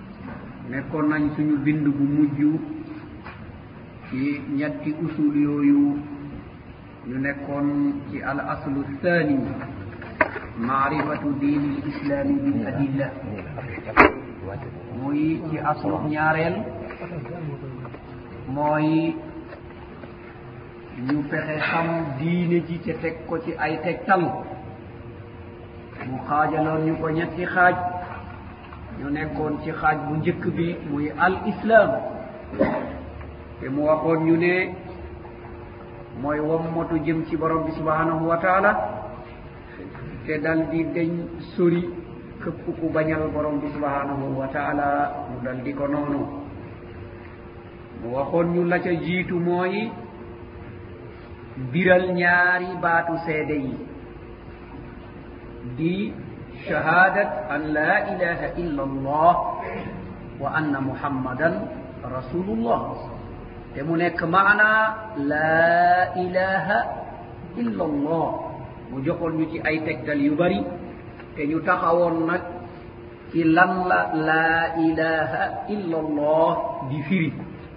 nekkoon nañ suñu bind bu mujj ci ñetti usul yooyu ñu nekkoon ci al aslu thani maarifatu diin l islaami bil adilla muy ci aslu ñaareel mooy ñu fexe xam diine ji te teg ko ci ay tegtal mu xaajaloon ñu ko ñetti xaaj ñu nekkoon ci xaaj bu njëkk bi muy al islam te mu waxoon ñu ne mooy wommatu jëm ci borom bi subhanahu wa taala te dal di deñ sori këpp ku bañal borom bi subhanahu wa taala mu dal di ko noonu mu waxoon ñu la ca jiitu mooy biral ñaari baatu seede yi di shahadat an la ilaha illa allah wa anna muhammadan rasulullah te mu nekk maana la ilaha illa allah mu joxoon ñu ci ay tegtal yu bari te ñu taxawoon nag ci lan la la ilaha illa allah di firi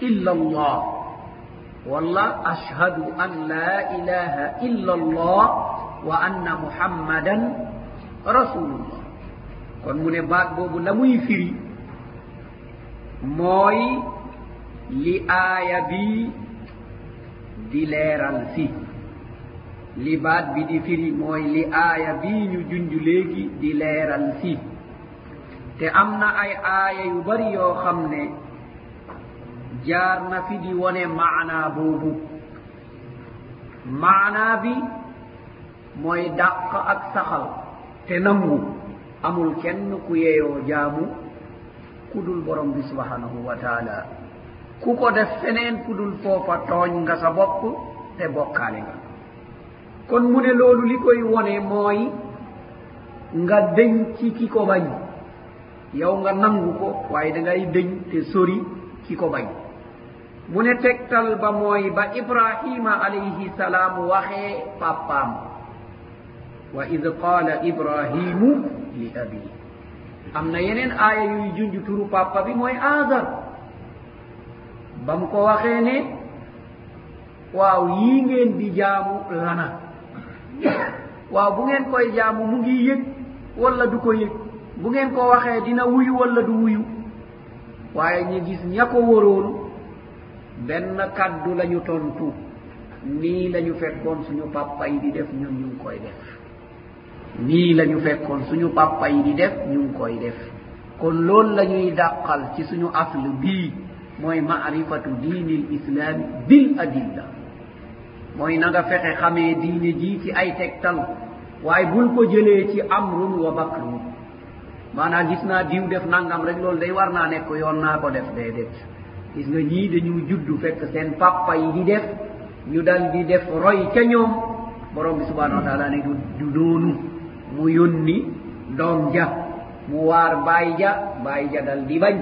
illa allah wala ashhadu an la ilaha illa allah wa anna muhammadan rasulullah kon mu ne baat boobu la muy firi mooy li aaya bi di leeral si li baat bi di firi mooy li aaya bi ñu junj léegi di leeral si te am na ay aaya yu bari yoo xam ne jaar na fi di wone maanaa boobu maanaa bi mooy dàq ak saxal te nangu amul kenn ku yeeyoo jaamu ku dul borom bi subhanahu wa taala ku ko def feneen ku dul foofa tooñ nga sa bopp te bokkaale nga kon mu ne loolu li koy wone mooy nga deñ ci ki ko bañ yow nga nangu ko waaye da ngay dëñ te sori ki ko bañ mu ne tegtal ba mooy ba ibrahima alayhi salaam waxee papaam wa id qaala ibrahimu li abi am na yeneen aaya yuy junj turu papa bi mooy aadar ba mu ko waxee ne waaw yii ngeen di jaamu lana waaw bu ngeen koy jaamu mu ngi yëg wala du ko yëg bu ngeen ko waxee dina wuyu wala du wuyu waaye ñu gis ña ko wóroon benn kàddu lañu tontu nii lañu fekkoon suñu papa yi di def ñun ñu ngi koy def lii lañu fekkoon suñu pàppa yi di def ñu ngi koy def kon loolu la ñuy dàqal ci suñu asl bii mooy maarifatu diini l islaami bil adilla mooy na nga fexe xamee diine ji ci ay tegtal waaye bul ko jëlee ci amrun wa bakrun maanaam gis naa diw def nangam rek loolu day war naa nekk yoon naa ko def day def gis nga ñii dañu juddu fekk seen papa yi di def ñu dal di def roy ca ñoom borom bi subhanahu wa taala ne du du doonu mu yónni doom ja mu waar baay ja baay ja dal di bañ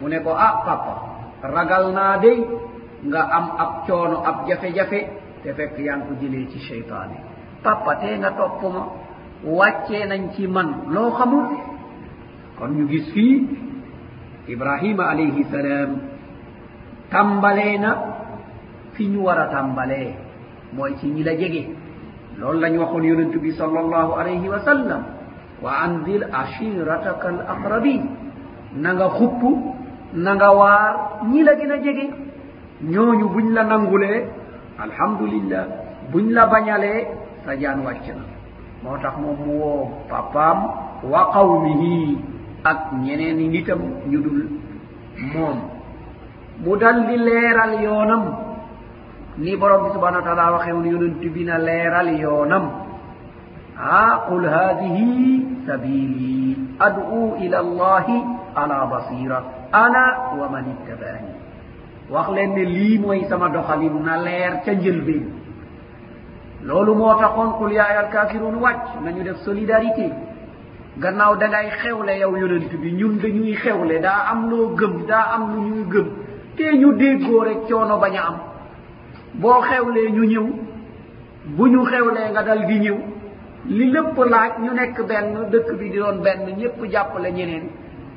mu ne ko ah papa ragal naa de nga am ab coono ab jafe-jafe te fekk yaa ngi ko jëlee ci cheytaane papa tee nga topp ma wàccee nañ ci man loo xamul kon ñu gis fii ibrahima alayhi salaam tàmbalee na fi ñu war a tàmbalee mooy ci ñi la jege loolu lañ waxoon yonent bi sal allahu alayhi wa sallam wa anzir ashirataka al aqrabin na nga xupp na nga waar ñi la gën a jege ñooñu buñ la nangulee alhamdulillah buñ la bañalee sa jaan wàcc na moo tax moom mu woo papaam wa qawmihi ak ñeneen i nitam ñu dul moom mu dal di leeral yoonam ni borom bi subhanahu wa taala waxee woon yonent bi na leeral yoonam ah qul hadihi sabili ad'u ila allahi ala basira ana wa man ittabaani wax leen ne lii mooy sama doxalin na leer ca njëlbeen loolu moo taxoon qul yaa ayuha alkafirun wàcc nañu def solidarité gannaaw da ngay xewle yow yonent bi ñun dañuy xewle daa am loo gëm daa am lu ñuy gëm te ñu déggoo rek coono bañ a am boo xewlee ñu ñëw bu ñu xewlee nga dal di ñëw li lépp laaj ñu nekk benn dëkk bi di doon benn ñëpp jàppale ñeneen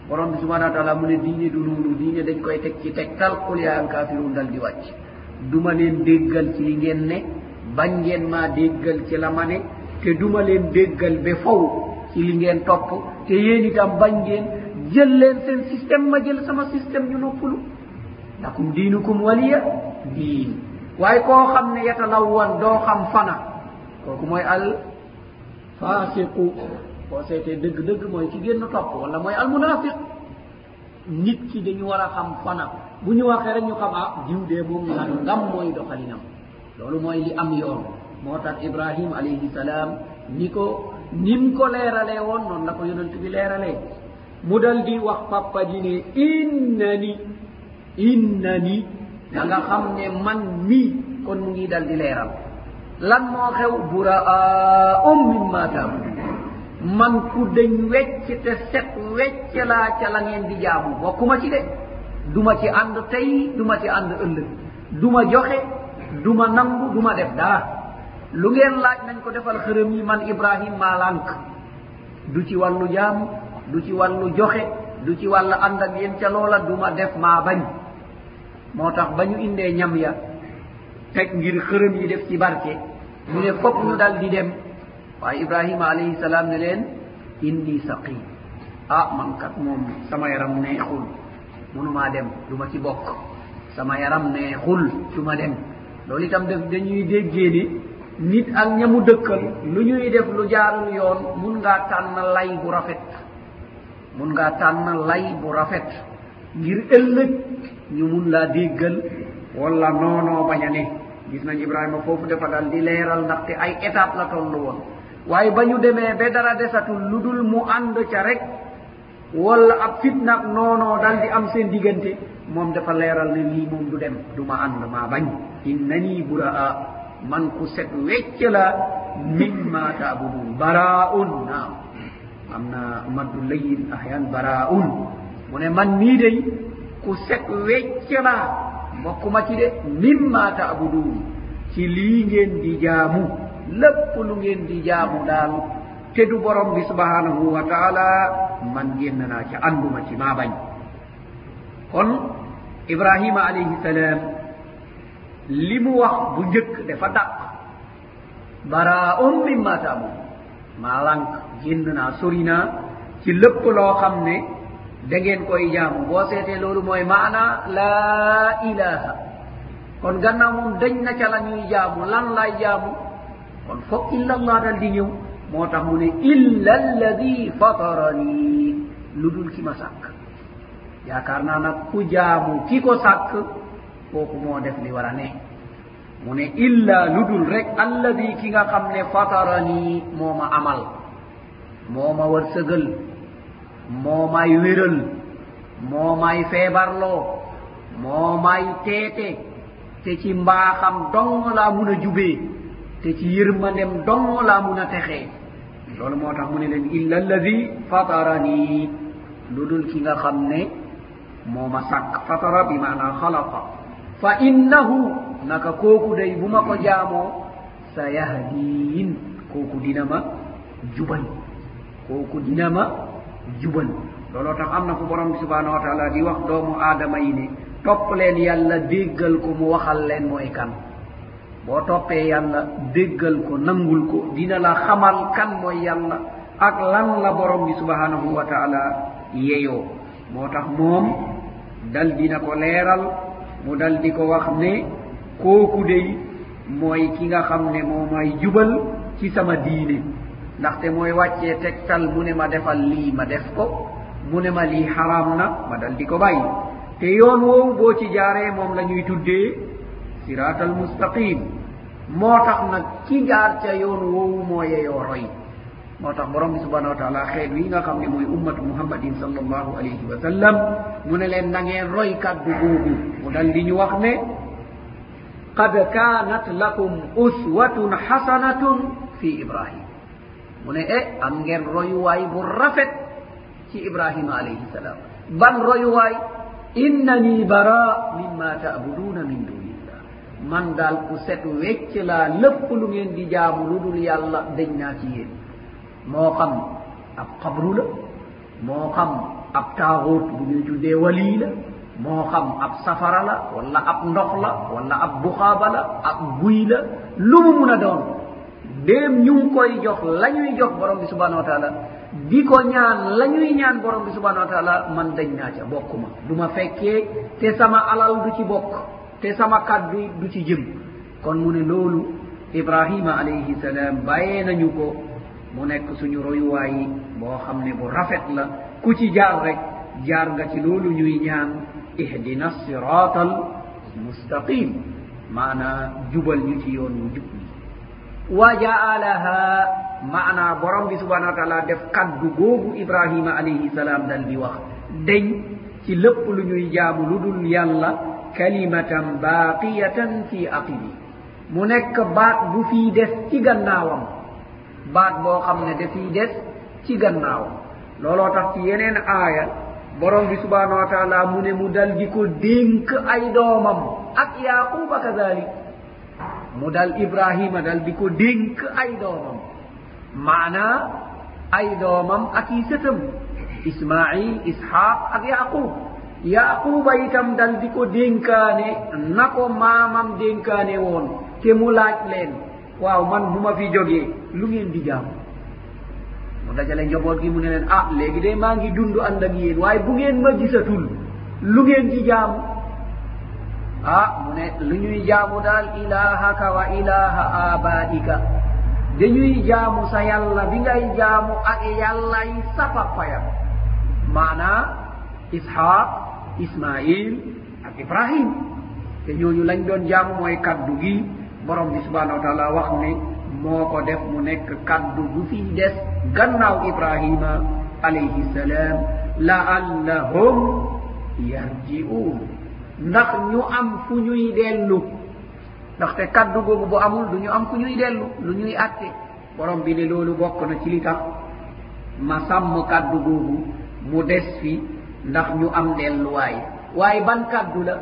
borom bi subhanahu wa taala mu ne diine du noonu diine dañ koy teg ci teg tal qul yaa al kafirun dal di wàcc duma leen déggal ci li ngeen ne bañ ngeen maa déggal ci la ma ne te duma leen déggal ba faw ci li ngeen topp te yéen itam bañ ngeen jël leen seen système ma jël sama système ñu noppalu lakum diinukum waliya diin waaye koo xam ne yatalawwan doo xam fana kooku mooy al fasiqu boo seetee dëgg-dëgg mooy ki génn topp wala mooy al munafiq nit ki dañu war a xam fana bu ñu waxee rek ñu xam ah diw dee moom nangam mooy doxalinam loolu mooy li am yoon moo tax ibrahim alayhi salaam ni ko nim ko leeralee woon noonu la ko yonent bi leeralee mu dal di wax papa ji ne inna ni inna ni da nga xam ne man mi kon mu ngi dal di leeral lan moo xew buraa um min ma taabudu man ku dañ wecc te set wecc laa ca la ngeen di jaamu bokkuma ci de duma ci ànd tey duma ci ànd ëllëg duma joxe duma nangu duma def dara lu ngeen laaj nañ ko defal xërëm yi man ibrahim maa lànk du ci wàllu jaam du ci wàllu joxe du ci wàll ànd ak yéen ca loola du ma def maa bañ moo tax ba ñu indee ñam ya teg ngir xërëm yi def ci barke ñu ne fopp ñu dal di dem waaye ibrahima alayhi salaam ne leen indi saqi ah man kat moom sama yaram neexul mënumaa dem du ma ci bokk sama yaram neexul du ma dem loolu itam def dañuy déggee ni nit ak ñamu dëkkal lu ñuy def lu jaarul yoon mun ngaa tànn lay bu rafet mun ngaa tànn lay bu rafet ngir ëllëg ñu mun laa déggal wala noonoo bañ a ne gis nañ ibrahima foofu dafa dal di leeral ndaxte ay étape la toll woon waaye ba ñu demee ba dara desatul lu dul mu ànd ca rek wala ab fitna ak noonoo dal di am seen diggante moom dafa leeral ne lii moom du dem du ma ànd maa bañ innani buraa man ku set wecc la min ma taabudun baraun naam am na maddu layin ahyan baraun mu ne man mii day ku set wecc la bokkuma ci de min ma taabudun ci lii ngeen di jaamu lépp lu ngeen di jaamu daal te du borom bi subhanahu wa taala man génn naa ci ànduma ci maa bañ kon ibrahima alayhi salaam li mu wax bu njëkk dafa dàq baraa'un mimma taamu maa lànk génn naa sori naa ci lépp loo xam ne da ngeen koy jaamu boo seetee loolu mooy maana laa ilaha kon gannaaw moom dañ na ca la ñuy jaamu lan lay jaamu kon foog illa allah dal di ñëw moo tax mu ne illa alladi fatarani lu dul ki ma sàkk yaakaar naa nag ku jaamu ki ko sàkk kooku moo def li war a ne mu ne illa lu dul rek alladi ki nga xam ne fatarani moo ma amal moo ma war sëgal moo may wéral moo may feebarloo moo may teete te ci mbaaxam dong laa mun a jubee te ci yërmandem dong laa mun a texee loolu moo tax mu ne leen illa alladi fatarani lu dul ki nga xam ne moo ma sàkk fatara bi maanaa xalaqa fa innahu naka kooku day bu ma ko jaamoo sa yahdiin kooku dina ma jubal kooku dina ma jubal looloo tax am na fu borom bi subhanahu wa taala di wax doomu aadama yi ne topp leen yàlla déggal ko mu waxal leen mooy kan boo toppee yàlla déggal ko nangul ko dina la xamal kan mooy yàlla ak lan la borom bi subhanahu wa taala yeyoo moo tax moom dal dina ko leeral mu dal di ko wax ne kooku dey mooy ki nga xam ne moo may jubal ci sama diine ndaxte mooy wàccee tegtal mu ne ma defal lii ma def ko mu ne ma lii xaraam na ma dal di ko bàyyi te yoon woowu boo ci jaaree moom la ñuy tuddee siraat al mustaqim moo tax nag ki jaar ca yoon woowu moo yeyoo roy moo tax borom bi subhanahu wa taala xeet wi nga xam ne mooy ummatu muhammadin sallallahu alayhi wa sallam mu ne leen na ngeen roy kàddu googu mu dal di ñu wax ne qad kaanat lakum uswatun xasanatun fi ibrahim mu ne e am ngeen royuwaay bu rafet ci ibrahima alayhi salaam ban royuwaay innani bara mimma taabuduuna min duni man daal ku set wecc laa lépp lu ngeen di jaamu lu dul yàlla dañ naa ci yéen moo xam ab xabru la moo xam ab taaxóot bu ñuy tuddee walii la moo xam ab safara la wala ab ndox la wala ab buxaaba la ab guy la lu mu mun a doon déem ñu ngi koy jox la ñuy jox borom bi subhanahu wa taala di ko ñaan la ñuy ñaan borom bi subhanahu wa taala man dañ naa ca bokkuma du ma fekkee te sama alal du ci bokk te sama kàddu du ci jëm kon mu ne loolu ibrahima alayhi salaam bàyyee nañu ko mu nekk suñu royuwaay boo xam ne bu rafet la ku ci jaar rek jaar nga ci loolu ñuy ñaan ihdina sirata al mustaqim maana jubal ñu ci yoon wu jub ñi wa jaalaha maana borom bi subhanau wa taala def kaddu googu ibrahima alayhi salaam dal di wax deñ ci lépp lu ñuy jaamu lu dul yàlla kalimatan baaqiyatan fi aqibi mu nekk baat bu fiy des ci gannaawam baat boo xam ne dafiy des ci gannaawam looloo tax ci yeneen aaya borom bi subhanahu wa taala mu ne mu dal di ko dénk ay doomam ak yaquba kadalik mu dal ibrahima dal di ko dénk ay doomam maanaa ay doomam ak i sëtam ismail ishaq ak yaqub yaquba itam dal di ko dénkaane na ko maamam dénkaane woon te mu laaj leen waaw man bu ma fi jógee lu ngeen di jaamu mu dajale njaboot gi mu ne leen ah léegi de maa ngi dund ànd ak yéen waaye bu ngeen ma gisatul lu ngeen ci jaamu ah mu ne lu ñuy jaamu daal ilahaka wa ilaha abaika dañuy jaamu sa yàlla bi ngay jaamu ak yàlla yi sa papa ya maanaa ishaq ismail ak ibrahim te ñooñu lañ doon jaamu mooy kaddu gi borom bi subhanahu wa taala wax ne moo ko def mu nekk kaddu bu fi des gannaaw ibrahima alayhi salaam laallahum yarjiun ndax ñu am fu ñuy dellu ndaxte kaddu googu bu amul du ñu am fu ñuy dellu lu ñuy atte borom bi ne loolu bokk na ci li tax ma sàmm kàddu googu mu des fi ndax ñu am delluwaay waaye ban kàddu la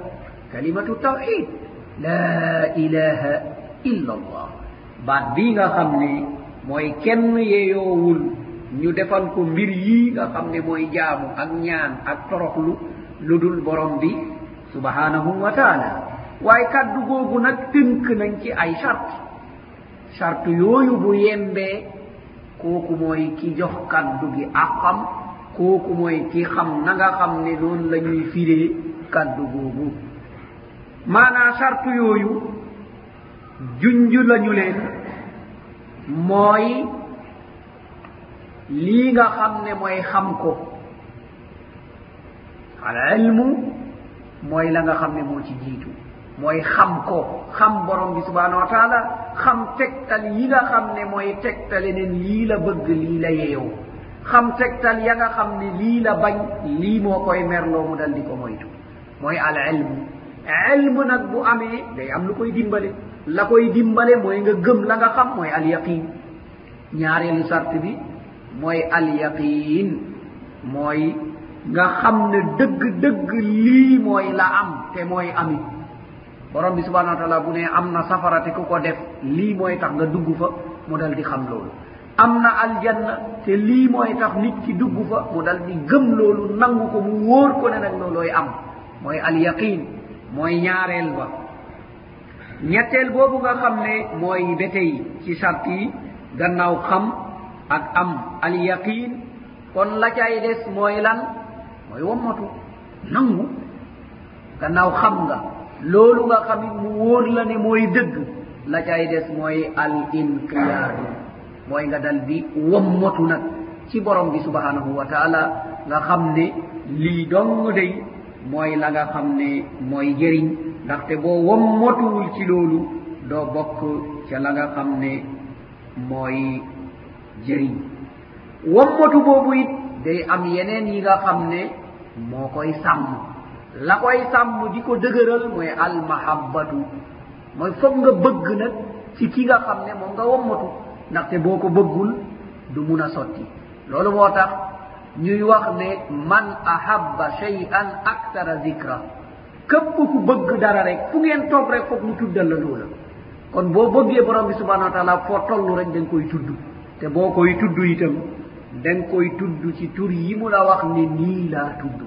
kalimatu tawxid la ilaha illa allah baat bii nga xam ne mooy kenn yeyoowul ñu defal ko mbir yii nga xam ne mooy jaamu ak ñaan ak toroxlu lu dul borom bi subhanahu wa taala waaye kàddu googu nag tënk nañ ci ay charte charte yooyu bu yembee kooku mooy ki jox kàddu gi àqam kooku mooy ki xam na nga xam ne noonu la ñuy firee kàddu googu maanaa charte yooyu junj lañu leen mooy lii nga xam ne mooy xam ko al ilmu mooy la nga xam ne moo ci jiitu mooy xam ko xam borom bi subhanahu wa taala xam tegtal yi nga xam ne mooy tegtale ne lii la bëgg lii la yeewu xam tegtal ya nga xam ne lii la bañ lii moo koy merloo mu dal di ko moytu mooy al ilmu ilmu nag bu amee day am lu koy dimbale la koy dimbale mooy nga gëm la nga xam mooy al yaqin ñaareelu sart bi mooy al yaqin mooy nga xam ne dëgg dëgg lii mooy la am te mooy ami borom bi subhanahu wa taala bu ne am na safara te ku ko def lii mooy tax nga dugg fa mu dal di xam loolu am na aljanna te lii mooy tax nit ki dugg fa mu dal di gëm loolu nangu ko mu wóor ko ne nag loolooy am mooy al yaqin mooy ñaareel ba ñetteel boobu nga xam ne mooy ba tey ci sart yi gannaaw xam ak am al yaqin kon la cay des mooy lan mooy wommatu nangu gannaaw xam nga loolu nga xamit mu wóor la ne mooy dëgg la cay des mooy al inqiyaadu mooy nga dal di wommatu nag ci borom bi subhanahu wa taala nga xam ne lii dong day mooy la nga xam ne mooy jëriñ ndaxte boo wommatuwul ci loolu doo bokk ca la nga xam ne mooy jëriñ wommatu boobu it day am yeneen yi nga xam ne moo koy sàmm la koy sàmm di ko dëgëral mooy almahabbatu mooy foog nga bëgg nag ci ki nga xam ne moom nga wommatu ndaxte boo ko bëggul du mun a sotti loolu moo tax ñuy wax ne man ahabba shay'an aktara zikra képp ku bëgg dara rek fu ngeen toog rek foog mu tuddal la loola kon boo bëggee borom bi subhanahu wa taala foo toll rek da nga koy tudd te boo koy tudd itam da nga koy tudd ci tur yi mu la wax ne nii laa tudd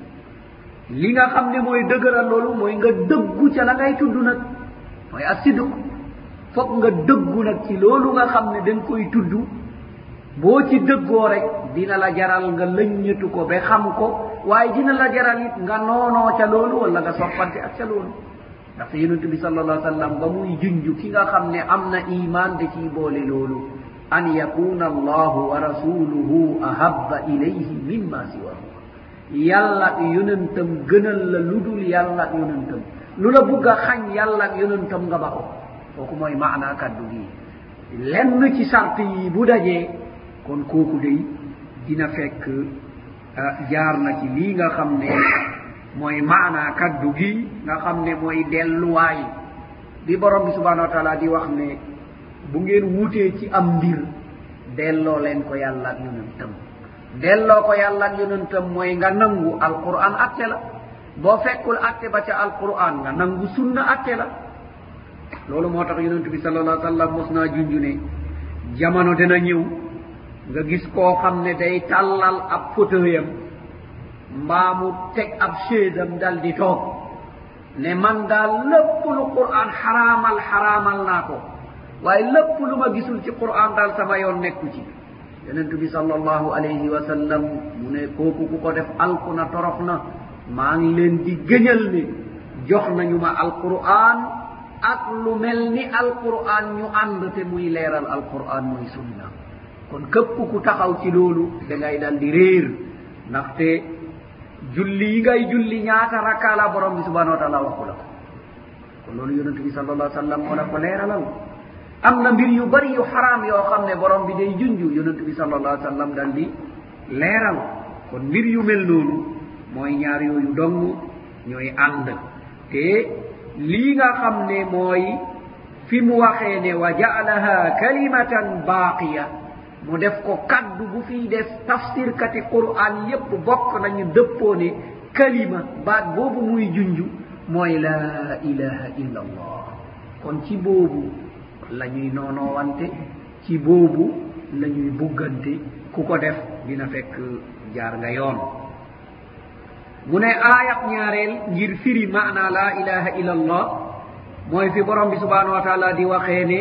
li nga xam ne mooy dëgëral loolu mooy nga dëggu ca la ngay tudd nag mooy asiduk foog nga dëggu nag ci loolu nga xam ne dañ koy tudd boo ci dëggoo rek dina la jaral nga lëññatu ko ba xam ko waaye dina la jaral it nga noonoo ca loolu wala nga soppante ak ca loolu ndax sa yonent bi sal allah sallam ba muy junj ki nga xam ne am na iman da ciy boole loolu an yakuna allahu wa rasuluhu ahabba ilayhi mimma siwahu yàlla ak yonentam gënal la lu dul yàlla ak yonentam lu la bugg a xañ yàlla ak yonentam nga ba ko kooku mooy maanaa kàddu gi lenn ci sart yi bu dajee kon kooku day dina fekk ah, jaar na ci lii nga xam ne mooy maanaa kàddu gi nga xam ne mooy delluwaay bi borom bi subhanahu wa taala di wax ne bu ngeen wutee ci am mbir delloo leen ko yàlla ak yonentam delloo ko yàlla ak yonentam mooy nga nangu alquran atte la boo fekkul atte ba ca alquran nga nangu sunna atte la loolu moo tax yonent bi sallallahu alayhi wa sallam mos naa junju ne jamono dina ñëw nga gis koo xam ne day tàllal ab fauteuilam mbaa mu teg ab chaisam dal di toog ne man daal lépp lu quran xaraamal xaraamal naa ko waaye lépp lu ma gisul ci quran daal sama yoon nekku ci yonent bi sallallahu alayhi wa sallam mu ne kooku ku ko def alku na torox na maa ngi leen di gëñal ni jox nañu ma alquran ak lu mel ni alquran ñu ànd te muy leeral alquran muy sunna kon képp ku taxaw ci loolu da ngay dal di réer ndaxte julli yi ngay julli ñaata rakka la borom bi subhanahu wa taala waxu la ko kon loolu yonent bi sallallahu alayhi wa sallam moo la ko leeralal am na mbir yu bari yu xaraam yoo xam ne borom bi day junj yonent bi sallallahu alayhi wa sallam dal di leeral kon mbir yu mel noonu mooy ñaar yooyu dong ñooy ànd te lii nga xam ne mooy fi mu waxee ne wa jaalaha kalimatan baaqiya mu def ko kaddu bu fiy des tafsirkati quran yépp bokk nañu dëppoo ne kalima baat boobu muy junj mooy la ilaha illa allah kon ci boobu la ñuy noonoowante ci boobu la ñuy buggante ku ko def dina fekk jaar nga yoon mu ne aayab ñaareel ngir firi maana la ilaha illa allah mooy fi borom bi subhanahu wa taala di waxee ne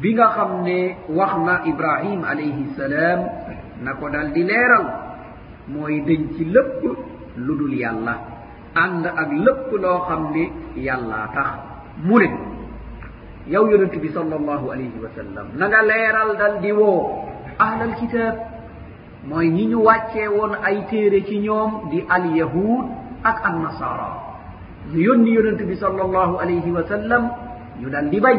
bi nga xam ne wax na ibrahim alayhi salaam na ko dal di leeral mooy dañ ci lépp lu dul yàlla ànd ak lépp loo xam ne yàllaa tax mu ne yow yonent bi sal allahu alayhi wa sallam na nga leeral dal di woo ahlal kitaab mooy ñi ñu wàccee woon ay téere ci ñoom di al yahud ak an nasara ñu yónni yonent bi sallallahu alayhi wa sallam ñu dal di bañ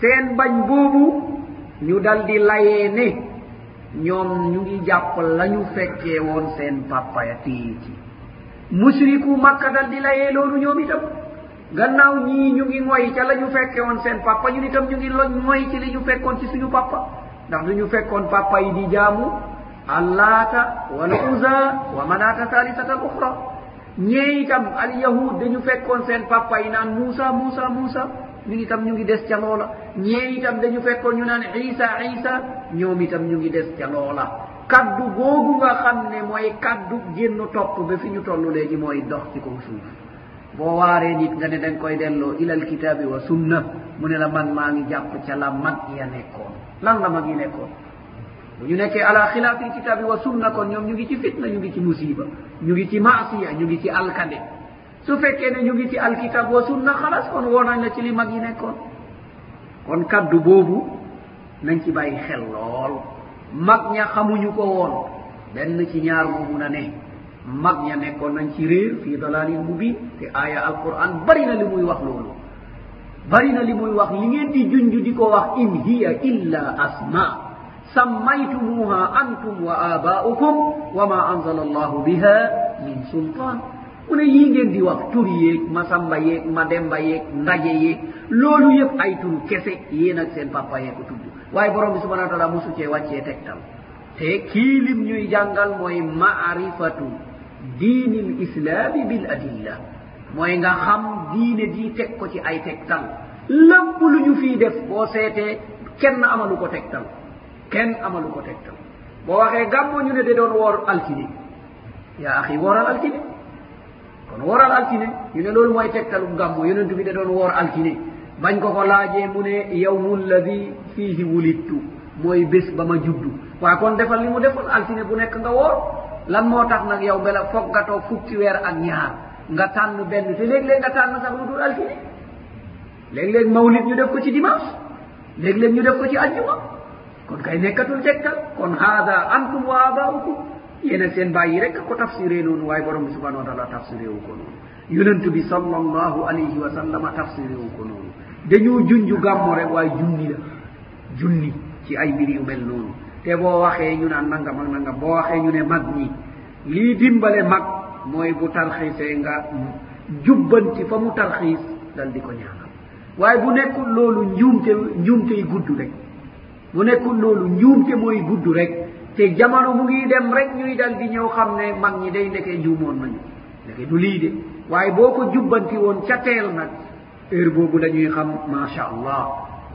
seen bañ boobu ñu dal di layee ne ñoom ñu ngi jàpp la ñu fekkee woon seen papa ya téye ci musriku makka dal di layee loolu ñoom itam gannaaw ñii ñu ngi moy ca la ñu fekke woon seen papa ñu itam ñu ngi loñ moy ci li ñu fekkoon ci suñu papa ndax du ñu fekkoon papa yi di jaamu allaata wala usa wa manaata talisata al uxra ñee itam al yahud dañu fekkoon seen papa yi naan muusa muusa muusa ñu itam ñu ngi des ca loola ñee itam dañu fekkoon ñu naan isa isa ñoom itam ñu ngi des ca loola kaddu googu nga xam ne mooy kaddu génn topp ba fi ñu toll léegi mooy dox ci kaw suuf boo waaree nit nga ne danga koy delloo ilal kitaabi wa sunna mu ne la man maa ngi jàpp ca la mag ya nekkoon lan la mag yi nekkoon bu ñu nekkee ala xilaafil kitaabi wa sunna kon ñoom ñu ngi ci fitna ñu ngi ci musiba ñu ngi ci maasiya ñu ngi ci alkade su fekkee ne ñu ngi ci alkitab wa sunna xalas kon woo nañ la ci li mag yi nekkoon kon kaddu boobu nañ ci bàyyi xel lool mag ña xamuñu ko woon benn ci ñaar moo mun a ne mag ña nekkoon nañ ci réer fii dalalin mu bi te aaya alquran bari na li muy wax loolu bari na li muy wax li ngeen di junj di ko wax in hiya illa asma sammaytumuha antum wa abaukum wa ma anzala allahu biha min sultan mu ne yii ngeen di wax tur yeeg masamba yeeg mademba yeeg ndaje yeeg loolu yëpp ay turu kese yéen ak seen papa yee ko tudd waaye borom bi subhanahu wa taala mosu cee wàccee tegtal te kii lim ñuy jàngal mooy maarifatu diini l islaami bil adilla mooy nga xam diine ji teg ko ci ay tegtal lépp lu ñu fii def boo seetee kenn amalu ko tegtal kenn amalu ko tegtal boo waxee gàmmoo ñu ne de doon woor altine yaa axi wooral altine kon woral altine ñu ne loolu mooy tegtalu gàmmu yonent bi da doon woor altine bañ ko ko laajee mu ne yawmu lladi fiihi wulittu mooy bés ba ma juddu waaye kon defal li mu defoon altine bu nekk nga woor lan moo tax nag yow bela foog nga toog fukki weer ak ñaar nga tànn benn te léeg-léeg nga tànn sax lu dul altine léeg-léeg mawlid ñu def ko ci dimanche léeg-léeg ñu def ko ci ajjuma kon kay nekkatul tegtal kon haada antum wa abaukum yéen ak seen bàyyi rek ko tafsiree noonu waaye borom bi subhanahu wa taala tafsiree wu ko noonu yonent bi sallallahu alayhi wa sallama tafsiree wu ko noonu dañoo junju gàmmo rek waaye junni la junni ci ay mbir yu mel noonu te boo waxee ñu naan nangam ak nangam boo waxee ñu ne mag ñi lii dimbale mag mooy bu tarxiisee nga jubbanti fa mu tarxiis dal di ko ñaanal waaye bu nekkul loolu njuumte njuumte yi gudd rek mu nekkul loolu njuumte mooy gudd rek te jamono mu ngi dem rek ñuy dal di ñëw xam ne mag ñi day ndekee juumoon nañu ndeke du lii de waaye boo ko jubbanti woon ca teel nag heure boobu la ñuy xam macha allah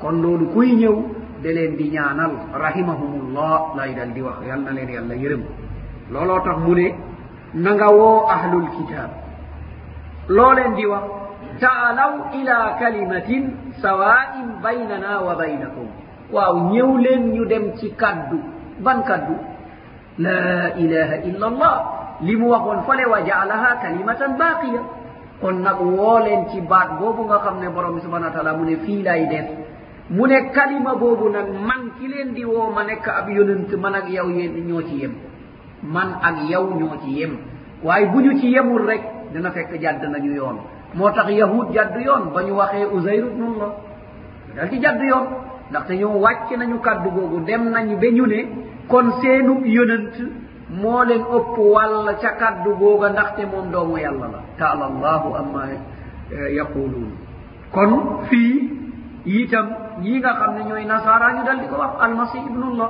kon loolu kuy ñëw da leen di ñaanal rahimahumullah lay dal di wax yal na leen yàlla yërëm looloo tax mu ne na nga woo ahlul kitaab loo leen di wax taalaw ila kalimatin sawain baynana wa baynakum waaw ñëw leen ñu dem ci kaddu ban kaddu la ilaha illa allah li mu waxoon fale wa jaalaha kalimatan baqiya kon nag woo leen ci baat boobu nga xam ne borom bi subhana wa taala mu ne fii lay def mu ne kalima boobu nag man ki leen di woo ma nekk ab yonent man ak yow yéen ñoo ci yem man ak yow ñoo ci yem waaye bu ñu ci yemul rek dina fekk jàdd nañu yoon moo tax yahud jàdd yoon ba ñu waxee usair ibnu llah dal ci jàdd yoon ndaxte ñoom wàcc nañu kàddu googu dem nañ ba ñu ne kon seenub yonent moo leen ëpp wàll ca kàddu googa ndaxte moom doomu yàlla la taala allahu amma eh, yaquluun kon fii itam ñi nga xam ne ñooy nasaara ñu dal di ko wax almasih ibnullah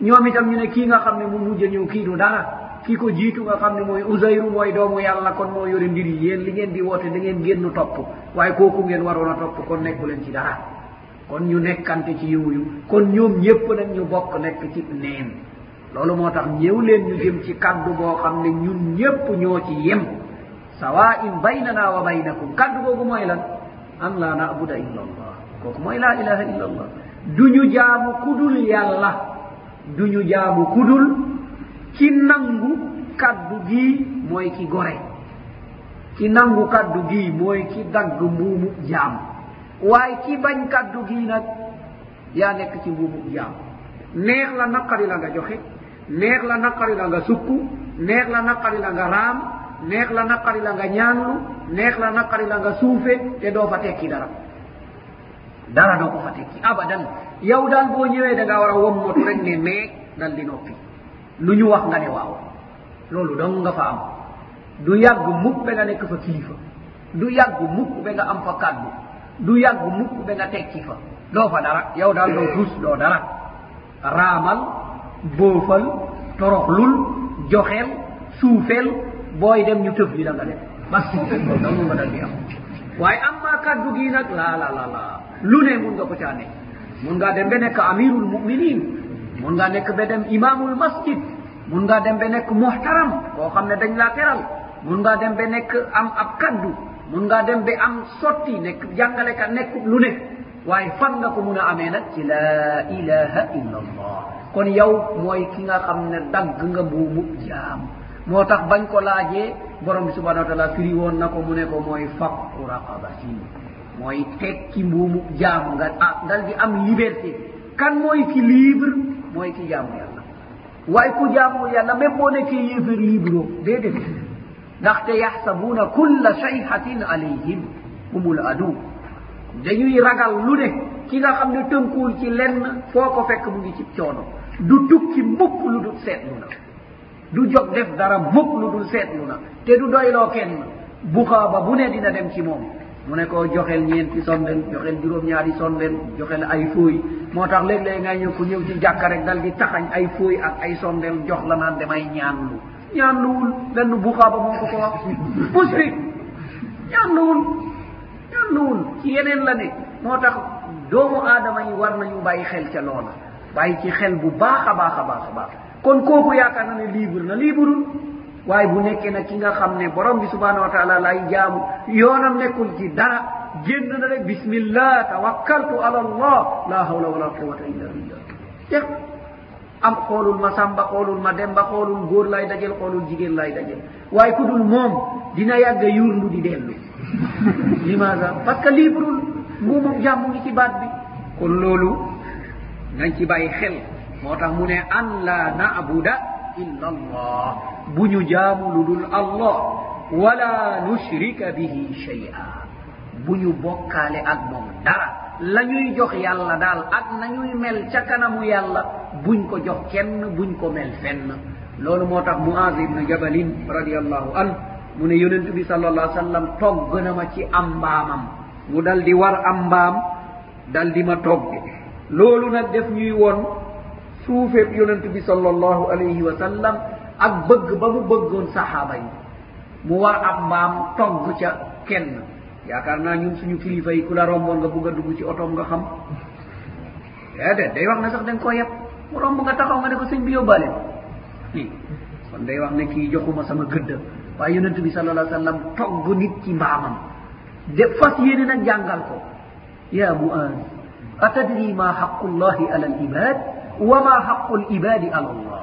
ñoom itam ñu ne kii nga xam ne mu mujj ñëw kii du dara kii ko jiitu nga xam ne mooy usayru mooy doomu yàlla kon moo yore mbir yi yéen li ngeen di woote da ngeen génn topp waaye kooku ngeen waroon a topp kon nekku leen ci dara kon ñu nekkante ci yooyu kon ñoom ñépp nag ñu bokk nekk ci neen loolu moo tax ñëw leen ñu jëm ci kaddu boo xam ne ñun ñépp ñoo ci yem sawa in baynana wa baynakum kaddu googu mooy lan an laa naabuda illa allah kooku mooy laa ilaha illa allah du ñu jaamu kudul yàlla du ñu jaamu kudul ki nangu kaddu gii mooy ki gore ki nangu kaddu gii mooy ki dagg mbuumu jaam waaye ki bañ kaddu gii nag yaa nekk ci mbuumu jaam neex la naqari la nga joxe neex la naqari la nga sukk neex la naqari la nga raam neex la naqari la nga ñaanlu neex la naqari la nga suufe te doo fa tekki dara dara doo ko fa tekki abadan yow daal boo ñëwee da nga war a wommatu rek ne meeg dal di noppi lu ñu wax nga ne waaw loolu dong nga fa am du yàgg mukk nga nekk fa kilifa du yàgg mukk ba nga am fa kàddu du yàgg mukk ba nga teg ci fa doo fa dara yow daal doo tus doo dara raamal boofal toroxlul joxeel suufeel booy dem ñu tëf li da nga def bas dong nga dal di am waaye am maa kàddu gii nag la la la la lu ne mun nga ko caa nekk mun ngaa dem ba nekk amirul muminin mun ngaa nekk ba dem imamul masjid mun ngaa dem ba nekk muhtaram koo xam ne dañ laa teral mun ngaa dem ba nekk am ab kaddu mun ngaa dem ba am sotti nekk jàngale ka nekk lu ne waaye fan nga ko mun a amee nag ci la ilaha illa allah kon yow mooy ki nga xam ne dagg nga buumu jaam moo tax bañ ko laajee borom bi subhanahu wa taala firi woon na ko mu ne ko mooy faqu raqabatin mooy tekki mbuumu jaam nga ah dal di am liberté kan mooy ki libre mooy ki jaamu yàlla waaye ku jaamul yàlla même boo nekkee yéeféer libre déedéet ndaxte yaxsabuuna kulla sayhatin alayhim humul adu dañuy ragal lu ne ki nga xam ne tënkuwul ci lenn foo ko fekk mu ngi ci coono du tukki mukk lu dul seetlu na du jog def dara mukk lu dul seetlu na te du doyloo kenn buxaaba bu ne dina dem ci moom mu ne ko joxel ñeenti sonden joxel juróom-ñaari sonden joxel ay fooy moo tax léeg-léeg ngay ñëw ku ñëw ci jàkka rek dal di taxañ ay fooy ak ay sondel jox la naan damay ñaanlu ñaanluwul benn buxaaba moo ko ko wax musrik ñaanluwul ñaanluwul ci yeneen la ne moo tax doomu aadama yi war nañu bàyyi xel ca loola bàyyi ci xel bu baax a baax a baax a baax kon kooku yaakaar na ne libre na libre waaye bu nekkee nag ki nga xam ne borom bi subhanahu wa taala lay jaamu yoonam nekkul ci dara génn na rek bismillah tawakkaltu ala allah la hawla wala quwata illa billah jeex am xoolul ma samba xoolul ma demba xoolul góor lay dajel xoolul jigéen lay dajel waaye ku dul moom dina yàgg yurlu di dellu limaasa parce que liibrul nguumu jàmm ngi ci baat bi kon loolu nañ ci bàyyi xel moo tax mu ne an la naabuda illa allah bu ñu jaamu lu dul allah wala nushrika bihi shay'a bu ñu bokkaale ak moom dara la ñuy jox yàlla daal ak nañuy mel ca kanamu yàlla buñ ko jox kenn buñ ko mel fenn loolu moo tax muaz ibnu jabalin radiallahu an mu ne yonent bi sal allah sallam togg na ma ci am mbaamam mu dal di war am mbaam dal di ma togg loolu nag def ñuy woon suufeeb yonent bi sal allahu alayhi wa sallam ak bëgg ba mu bëggoon sahaaba yi mu war ab mbaam togg ca kenn yaakaar naa ñun suñu kilifa yi ku la romboon nga bugg a dugg ci otoom nga xam déedéet day wax ne sax dañ ko yeb mu romb nga taxaw nga ne ko sëñ bi yóbbaale kii kon day wax ne kii joxuma sama gëdd waaye yonent bi sal allah sallam togg nit ci mbaamam de fas yéene nag jàngal ko ya muaz atadri ma xaqu llahi ala al ibad wa ma xaqu al ibadi ala allah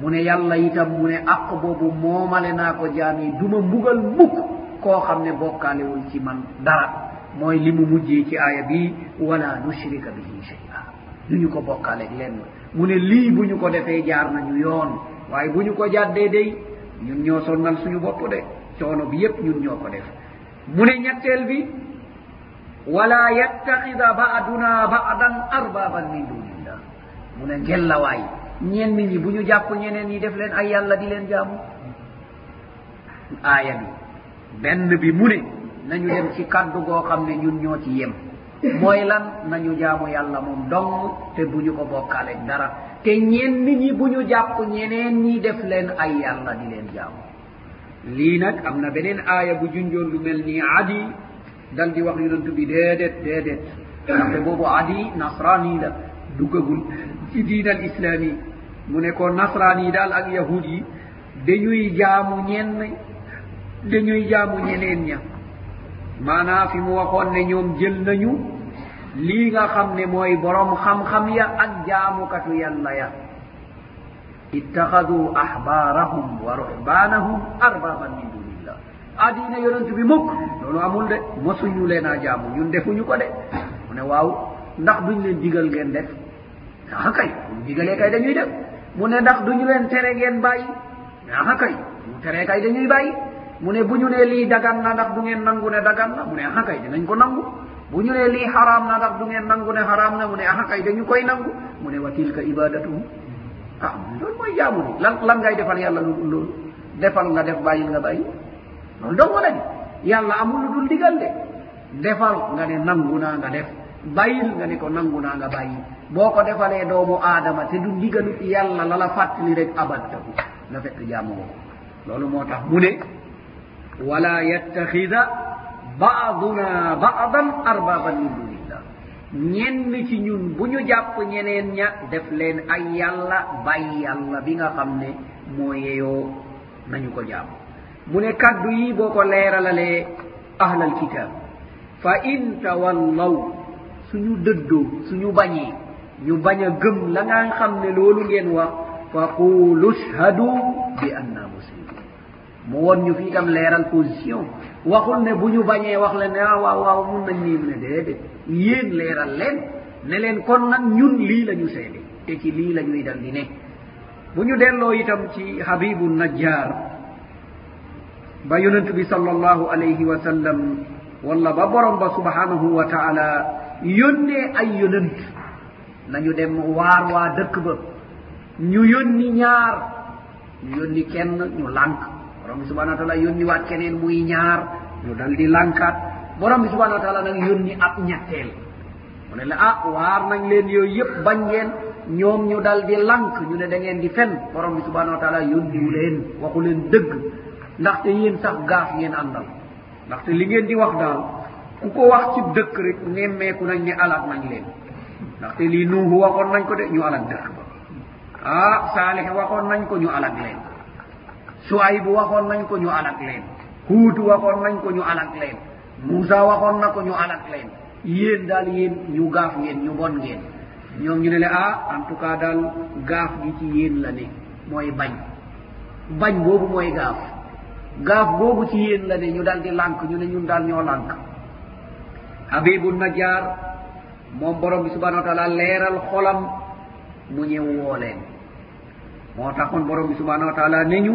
mu ne yàlla itam mu ne àq boobu moomale naa ko jaam yi duma mbugal mukk koo xam ne bokkaalewul ci man dara mooy li mu mujjee ci aaya bi wala nushrika bihi shay'a lu ñu ko bokkaaleeg lenn mu ne lii bu ñu ko defee jaar nañu yoon waaye bu ñu ko jàddee day ñun ñoo sonnal suñu bopp de coono bi yépp ñun ñoo ko def mu ne ñetteel bi wala yattaxida baaduna baadan arbaban min duni mu ne ngel la waay ñenn ñi bu ñu jàpp ñeneen ñi def leen ay yàlla di leen jaamu aaya bi benn bi mu ne nañu dem ci kàddu goo xam ne ñun ñoo ci yem mooy lan nañu jaamu yàlla moom dong te bu ñu ko bokkaaleeg dara te ñenn ñi bu ñu jàpp ñeneen ñi def leen ay yàlla di leen jaamu lii nag am na beneen aaya bu junjoon lu mel nii adi dal di wax yonent bi déedéet déedéet ndaxte boobu adi nasrani la duggagul ci diin al islami mu ne ko nasrani daal ak yahud yi dañuy jaamu ñenn dañuy jaamu ñeneen ña maanaa fi mu waxoon ne ñoom jël nañu lii nga xam ne mooy borom xam-xam ya ak jaamukatu yàlla ya ittaxadu ahbaarahum wa ruhbaanahum arbaban min aadi ne yonent bi mukk loolu amul de mosuñu leen a jaamu ñun defuñu ko de mu ne waaw ndax duñ leen digal ngeen def aha kay buñ digalee kay dañuy def mu ne ndax duñu leen tere ngeen bàyyi aha kay mu teree kay dañuy bàyyi mu ne bu ñu nee lii dagan na ndax du ngeen nangu ne dagan na mu ne aha kay dinañ ko nangu bu ñu nee lii xaraam na ndax du ngeen nangu ne xaraam na mu ne aha kay dañu koy nangu mu ne wa tilka ibadatuhum ah loolu mooy jaamu ni lan lan ngay defal yàlla loolu defal nga def bàyyil nga bàyyi loolu dong la di yàlla amul lu dul digal de defal nga ne nangu naa nga def bàyyil nga ne ko nangu naa nga bàyyi boo ko defalee doomu aadama te du ndigalu yàlla la la fàttali rek abadtahu na fekk jaamoo ko loolu moo tax mu ne wala yattaxida baaduna baadan arbaban min dunillah ñenn ci ñun bu ñu jàpp ñeneen ña def leen ay yàlla bàyyi yàlla bi nga xam ne moo yeyoo nañu ko jaamu mu ne kàddu yi boo ko leeralalee ahlal kitaab fa in tawallaw suñu dëddoo suñu bañee ñu bañ a gëm la nga xam ne loolu ngeen wax fa qulu shhadu bi anna muslimin mu woon ñu fii tam leeral position waxul ne bu ñu bañee wax la ne ah, waaw waaw mun nañ nii mu ne déedéet yéen leeral leen ne leen kon nag ñun lii la ñu seede te ci lii la ñuy dal di ne bu ñu delloo itam ci habibu najjaar ba yonent bi sallallahu alayhi wa sallam wala ba borom ba subhanahu wa taala yónnee ay yonent nañu dem waar waa dëkk ba ñu yónni ñaar ñu yónni kenn ñu lànk borom bi subhanahu wa taala yónni waat keneen muy ñaar ñu dal di lànkaat borom bi subhanahu wa taala nag yónni ab ñetteel mu ne la ah waar nañ leen yooyu yëpp bañ ngeen ñoom ñu dal di lank ñu ne da ngeen di fen borom bi subhanahu wa taala yónniwu leen waxu leen dëgg ndaxte yéen sax gaaf ngeen àndal ndaxte li ngeen di wax daal ku ko wax ci dëkk rek nemmeeku nañ ne alaat nañ leen ndaxte lii nuuhu waxoon nañ ko de ñu alag dëkk ba ah saalix waxoon nañ ko ñu alag leen suaybu waxoon nañ ko ñu alag leen huutu waxoon nañ ko ñu alag leen Moussa waxoon na ko ñu alak leen yéen daal yéen ñu gaaf ngeen ñu bon ngeen ñoom ñu ne le ah en tout cas daal gaaf gi ci yéen la ne mooy bañ bañ boobu mooy gaaf gaaf boobu ci yéen la ne ñu daal di lànk ñu ne ñun daal ñoo lànk habibu najaar moom borom bi subhanahu wa taala leeral xolam mu ñëw woo leen moo taxoon borom bi subhanahu wa taala ne ñu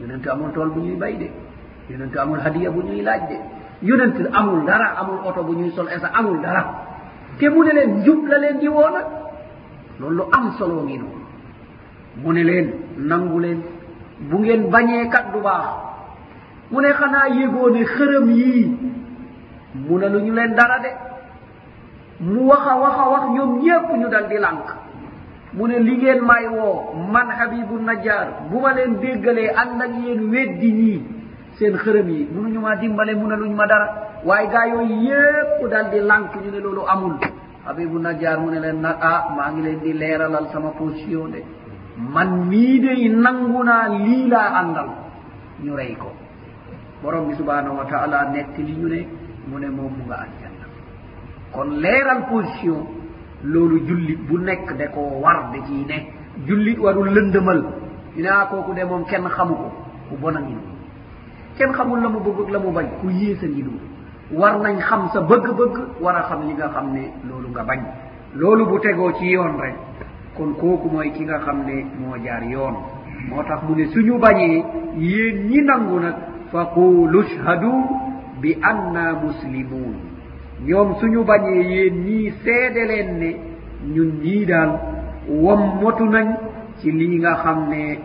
yonent amul tool bu ñuy bay de yonent amul hadiya bu ñuy laaj de yonent amul dara amul oto bu ñuy sol esa amul dara te mu ne leen njub la leen di woo nag loolu lu am solo ngi noonu mu ne leen nangu leen bu ngeen bañee kat du baax mu ne xanaa yégoo ne xërëm yii mu ne lu ñu leen dara de mu wax a wax a wax ñoom ñépp ñu dal di lànk mu ne li ngeen may woo man habibu najjaar bu ma leen déggalee ànd ak yéen weddi ñii seen xërëm yi mënuñu ma dimbale mu ne luñ ma dara waaye gaa yooyu yépp dal di lànk ñu ne loolu amul habibu najjaar mu ne leen nag ah maa ngi leen di leeralal sama position de man mii de nangu naa lii laa àndal ñu rey ko borom bi subhanahu wa taala nekk li ñu ne mu ne moom mu nga aljanna kon leeral position loolu jullit bu nekk da koo war da ciy ne jullit warul lëndëmal dinaa ah, kooku de moom kenn xamu ko ku bon a ngi noonu kenn xamul la mu bëgg la mu bañ ku yées a ngi noonu war nañ xam sa bëgg-bëgg war a xam li nga xam ne loolu nga bañ loolu bu tegoo ci yoon rek kon kooku mooy ki nga xam ne moo jaar yoon moo tax mu ne suñu bañee yéen ñi nangu nag fa qulu shhadu bi anna muslimun ñoom suñu bañee yéen ñii seede leen ne ñun ñii daal wam motu nañ ci lii nga xam ne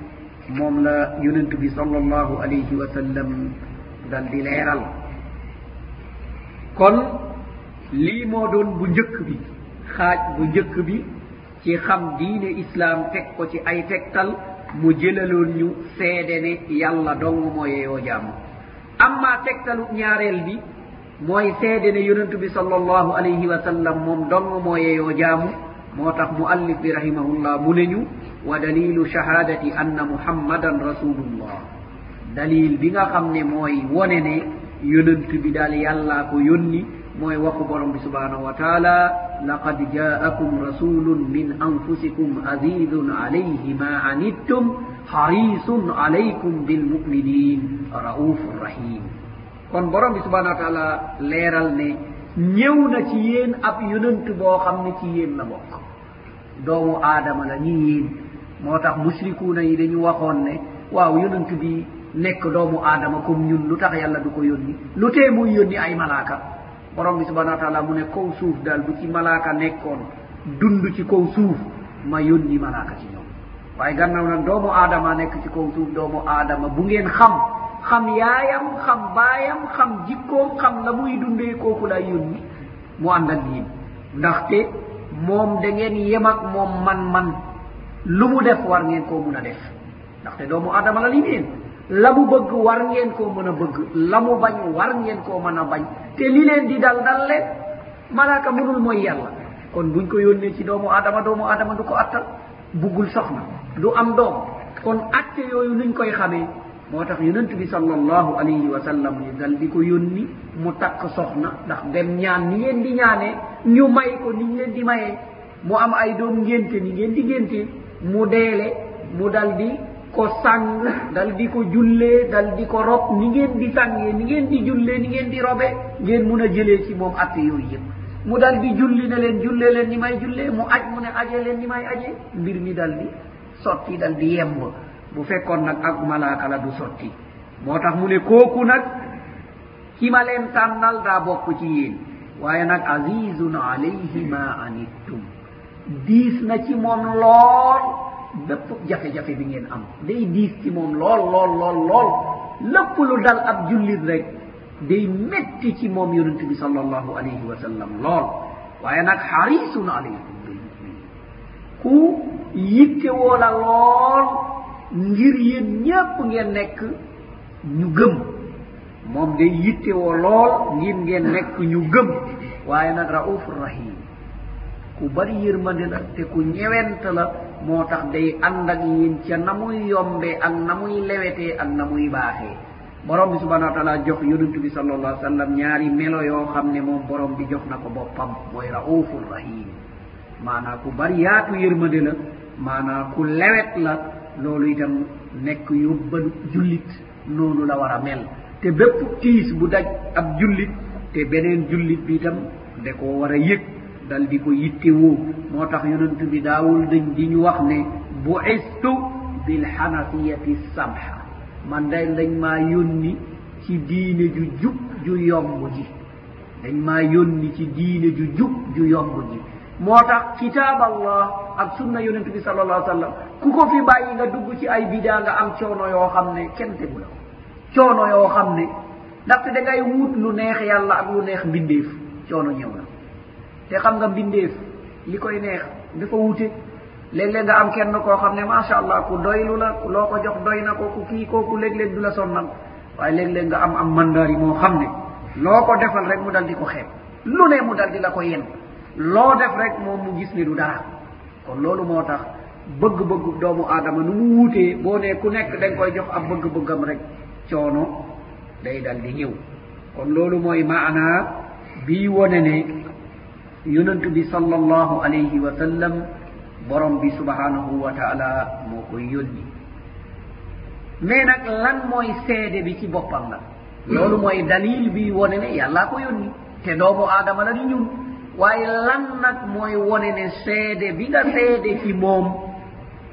moom la yonent bi sal allahu alayhi wa sallam dal di leeral kon lii moo doon bu njëkk bi xaaj bu njëkk bi ci xam diine islaam teg ko ci ay tegtal mu jëlaloon ñu seede ne yàlla dong moo yeyoo jàmm amma tegtalu ñaareel bi mooy seede ne yonentu bi sal allahu alayhi wa sallam moom dong moo yeyoo jaamu moo tax mu allif bi rahimahullah mu ne ñu wa dalilu shahadati anna muhammadan rasulullah dalil bi nga xam ne mooy wone ne yonent bi daal yàllaa ko yónni mooy waxu borom bi subhanahu wa taala laqad jaakum rasulun min anfusikum azizun alayhi ma anittum harisun alaykum bilmuminin raufu rahim kon borom bi subhanahu wa taala leeral ne ñëw na ci yéen ab yonent boo xam ne ci yéen la bokk doomu aadama la ñuy yéen moo tax musrikuuna yi dañu waxoon ne waaw yonent bi nekk doomu aadama comme ñun lu tax yàlla du ko yónni lu tee muy yónni ay malaaka borom bi subhanahu wa taala mu ne kow suuf daal bu ci malaaka nekkoon dund ci kow suuf ma yónni malaaka ci ñoom waaye gannaaw nag doomu aadama nekk ci kow suuf doomu aadama bu ngeen xam xam yaayam xam baayam xam jikkoom xam la muy dundee kooku lay yónni mu ànd ak yéen ndaxte moom da ngeen yem ak moom man-man lu mu def war ngeen koo mun a def ndaxte doomu adama la li ngeen la mu bëgg war ngeen koo mën a bëgg la mu bañ war ngeen koo mën a bañ te li leen di dal dal leen malaaka mënul mooy yàlla kon buñ ko yónnee ci doomu adama doomu adama du ko attal buggul soxna du am doom kon atte yooyu nuñ koy xamee moo tax yonent bi sallallahu alayhi wa sallam ñu dal di ko yónni mu takk soxna ndax dem ñaan ni ngeen di ñaanee ñu may ko ni ñu leen di mayee mu am ay doom ngénte ni ngeen di ngénte mu deele mu dal di ko sang dal di ko jullee dal di ko rob ni ngeen di sangee ni ngeen di jullee ni ngeen di robe ngeen mun a jëlee ci moom atte yooyu yëpp mu dal di julli ne leen jullee leen ni may jullee mu aj mu ne ajee leen ni may ajee mbir mi dal di sotti dal di yemb bu fekkoon nag ak malaaka la du sotti moo tax mu ne kooku nag ki ma leen tànnal daa bokk ci yéen waaye nag azizun alayhi ma anittum diis na ci moom lool bépp jafe-jafe bi ngeen am day diis ci moom lool lool lool lool lépp lu dal ab jullit rek day metti ci moom yonent bi sal allahu alayhi wa sallam lool waaye nag xarisun alaykum ku yitte woo la lool ngir yéen ñépp ngeen nekk ñu gëm moom day yitte woo lool ngir ngeen nekk ñu gëm waaye nag rauf rahim ku bari yërmande la te ku ñewent la moo tax day ànd ak yéen ca na muy yombee ak na muy lewetee ak na muy baaxee borom bi subhanahu wa taala jox yonent bi sal allah sallam ñaari melo yoo xam ne moom borom bi jox na ko boppam mooy raufur rahim maanaa ku bari yaatu yërmande la maanaa ku lewet la loolu itam nekk yóbbal jullit noonu la war a mel te bépp tiis bu daj ab jullit te beneen jullit bi itam da koo war a yëg dal di ko yittewoo moo tax yonent bi daawul dañ di ñu wax ne bu istu bil xanafiyati samha man day dañ maa yónni ci diine ju jub ju yomb ji dañ maa yónni ci diine ju jub ju yomb ji moo tax kitaab allah ak sunna yonent bi sal allah sallam ku ko fi bàyyi nga dugg ci ay bidaa nga am coono yoo xam ne kenn tegu la coono yoo xam ne ndaxte da ngay wut lu neex yàlla ak lu neex mbindeef coono ñëw na te xam nga mbindeef li koy neex dafa wute léeg-léeg nga am kenn koo xam ne macha allah ku doylu la loo ko jox doy na ko ku kii kooku léeg-léeg du la sonnal waaye léeg-léeg nga am am mandaar yi moo xam ne loo ko defal rek mu dal di ko xeeb lu ne mu dal di la ko yen loo def rek moom mu gis ne du dara kon loolu moo tax bëgg-bëgg doomu aadama nu mu wuutee boo ne ku nekk dañ koy jox ab bëgg-bëggam rek coono day dal di ñëw kon loolu mooy maanaa bii wone ne yonent bi sallallahu alayhi wa sallam borom bi subhanahu wa taala moo koy yónni mais nag lan mooy seede bi ci boppam la loolu mooy dalil bi wone ne yàllaa ko yónni te doomu aadama la di ñun waaye lan nag mooy wone ne seede bi nga seede ci moom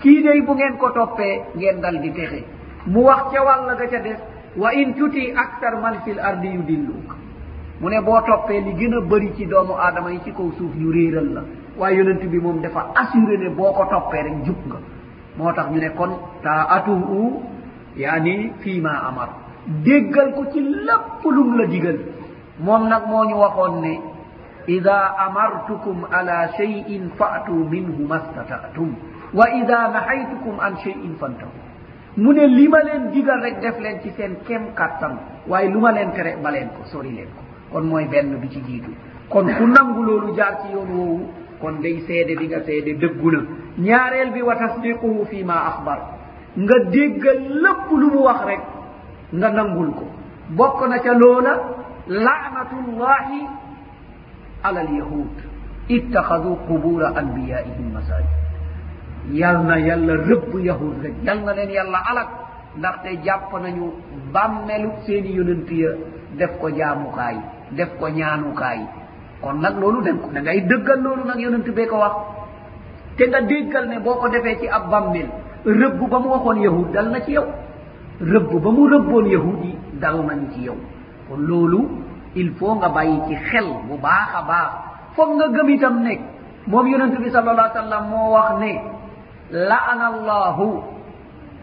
kii day bu ngeen ko toppee ngeen dal di texe mu wax ca wàll ga ca des wa in tuti aktar man fil ardi yu dilluk mu ne boo toppee li gën a bëri ci doomu aadama yi ci kaw suuf ñu réeral la waaye yonent bi moom dafa assuré ne boo ko toppee rek jub nga moo tax ñu ne kon taa atuhu yaani fii ma amar déggal ko ci lépp lum la digal moom nag moo ñu waxoon ne ida amartukum ala cheyin faatu minhu mastataatum wa ida nahaytukum an cheyin fantahu mu ne li ma leen digal rek def leen ci seen kem kàttan waaye lu ma leen tere ba leen ko sori leen ko kon mooy benn bi ci jiitu kon ku nangu loolu jaar ci yoon woowu kon day seede bi nga seede dëggu na ñaareel bi wa tasdiquhu fi ma axbar nga déggal lépp lu mu wax rek nga nangul ko bokk na ca loola laanatullahi ala alyahud ittaxadu qubura anbiyaihim masajid yal na yàlla rëbb yahud rek yal na leen yàlla alak ndaxte jàpp nañu bàmmelu seeni yonent ya def ko jaamukaay def ko ñaanukaay kon nag loolu dem ko da ngay dëggal loolu nag yonent bee ko wax te nga déggal ne boo ko defee ci ab bàmmel rëbb ba mu waxoon yahud dal na ci yow rëbb ba mu rëbboon yahud yi dal nañ ci yow kon loolu il faut nga bàyyi ci xel bu baax a baax foog nga gëm itam ne moom yonent bi sal allah sallam moo wax ne laana allahu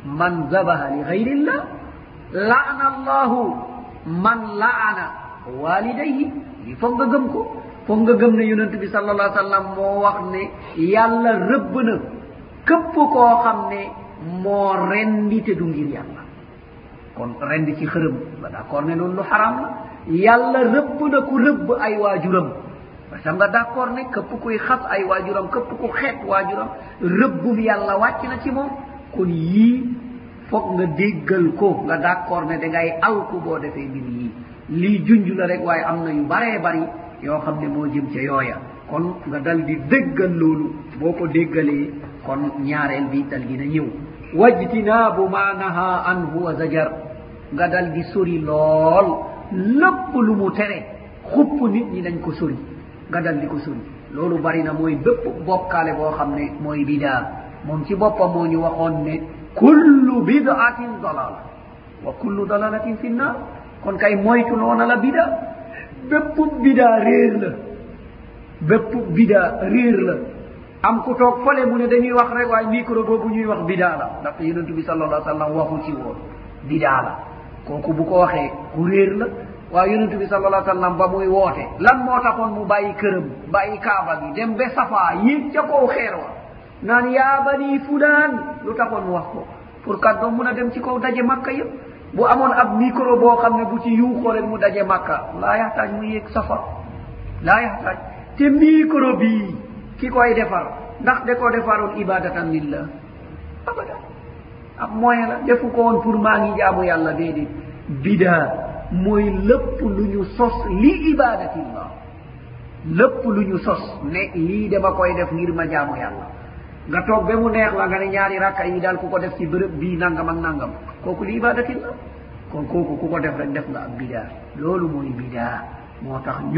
man zabaha li gayrillah laana allahu man laana walidayhi li foog nga gëm ko foog nga gëm ne yonent bi sal allah sallam moo wax ne yàlla rëbb na képp koo xam ne moo rendi te du ngir yàlla kon rendi ci xërëm ba d'accord ne loolu lu xaram la yàlla rëbb na ku rëbb ay waajuram parce que nga d'accord ne képp kuy xas ay waajuram képp ku xeet waajuram rëbbum yàlla wàcc na ci moom kon yii foog nga déggal ko nga d'accord ne da ngay alku boo defee mbir yii lii junj la rek waaye am na yu baree bari yoo xam ne moo jëm ca yooya kon nga dal di déggal loolu boo ko déggalee kon ñaareel bi dal dina ñëw wajtinaabu ma naha anhu wa zajar nga dal di sori lool lépp lu mu tere xupp nit ñi dañ ko sori nga dal di ko sori loolu bari na mooy bépp bokkaale boo xam ne mooy bidaa moom ci boppam moo ñu waxoon ne kullu bidaatin dalala wa kullu dalalatin fi nnaar kon kay moytu noona la bida bépp bida réer la bépp bida réer la am ku toog fale mu ne dañuy wax rek waaye micro boobu ñuy wax bida la ndax yonentu bi sal allah sallam waxu ci woon bida la kooku bu ko waxee ku réer la waaye yonentu bi sal allah sallam ba muy woote lan moo taxoon mu bàyyi këram bàyyi kaaba gi dem ba safa yéeg ca koow xeer wa naan yaa bani fulaan lu taxoon mu wax ko pour kàddoom mun a dem ci kaw daje makka yëpp bu amoon ab micro boo xam ne bu ci yuuxoo rek mu daje makka laa yaxtaaj mu yéeg safa laa yaxtaaj te micro bii ki koy defar ndax da ko defaroon ibadatan lillah abada ab moyen la defu ko woon pour maa ngi jaamu yàlla déedéet bidaa mooy lépp lu ñu sos li ibadatillah lépp lu ñu sos ne lii dama koy def ngir ma jaamu yàlla nga toog ba mu neex la nga ne ñaari rakka yi daal ku ko def ci bërëb bii nangam ak nangam kooku li ibadatin la kon kooku ku ko def rek def nga ab bidaa loolu mooy bidaa moo tax ñu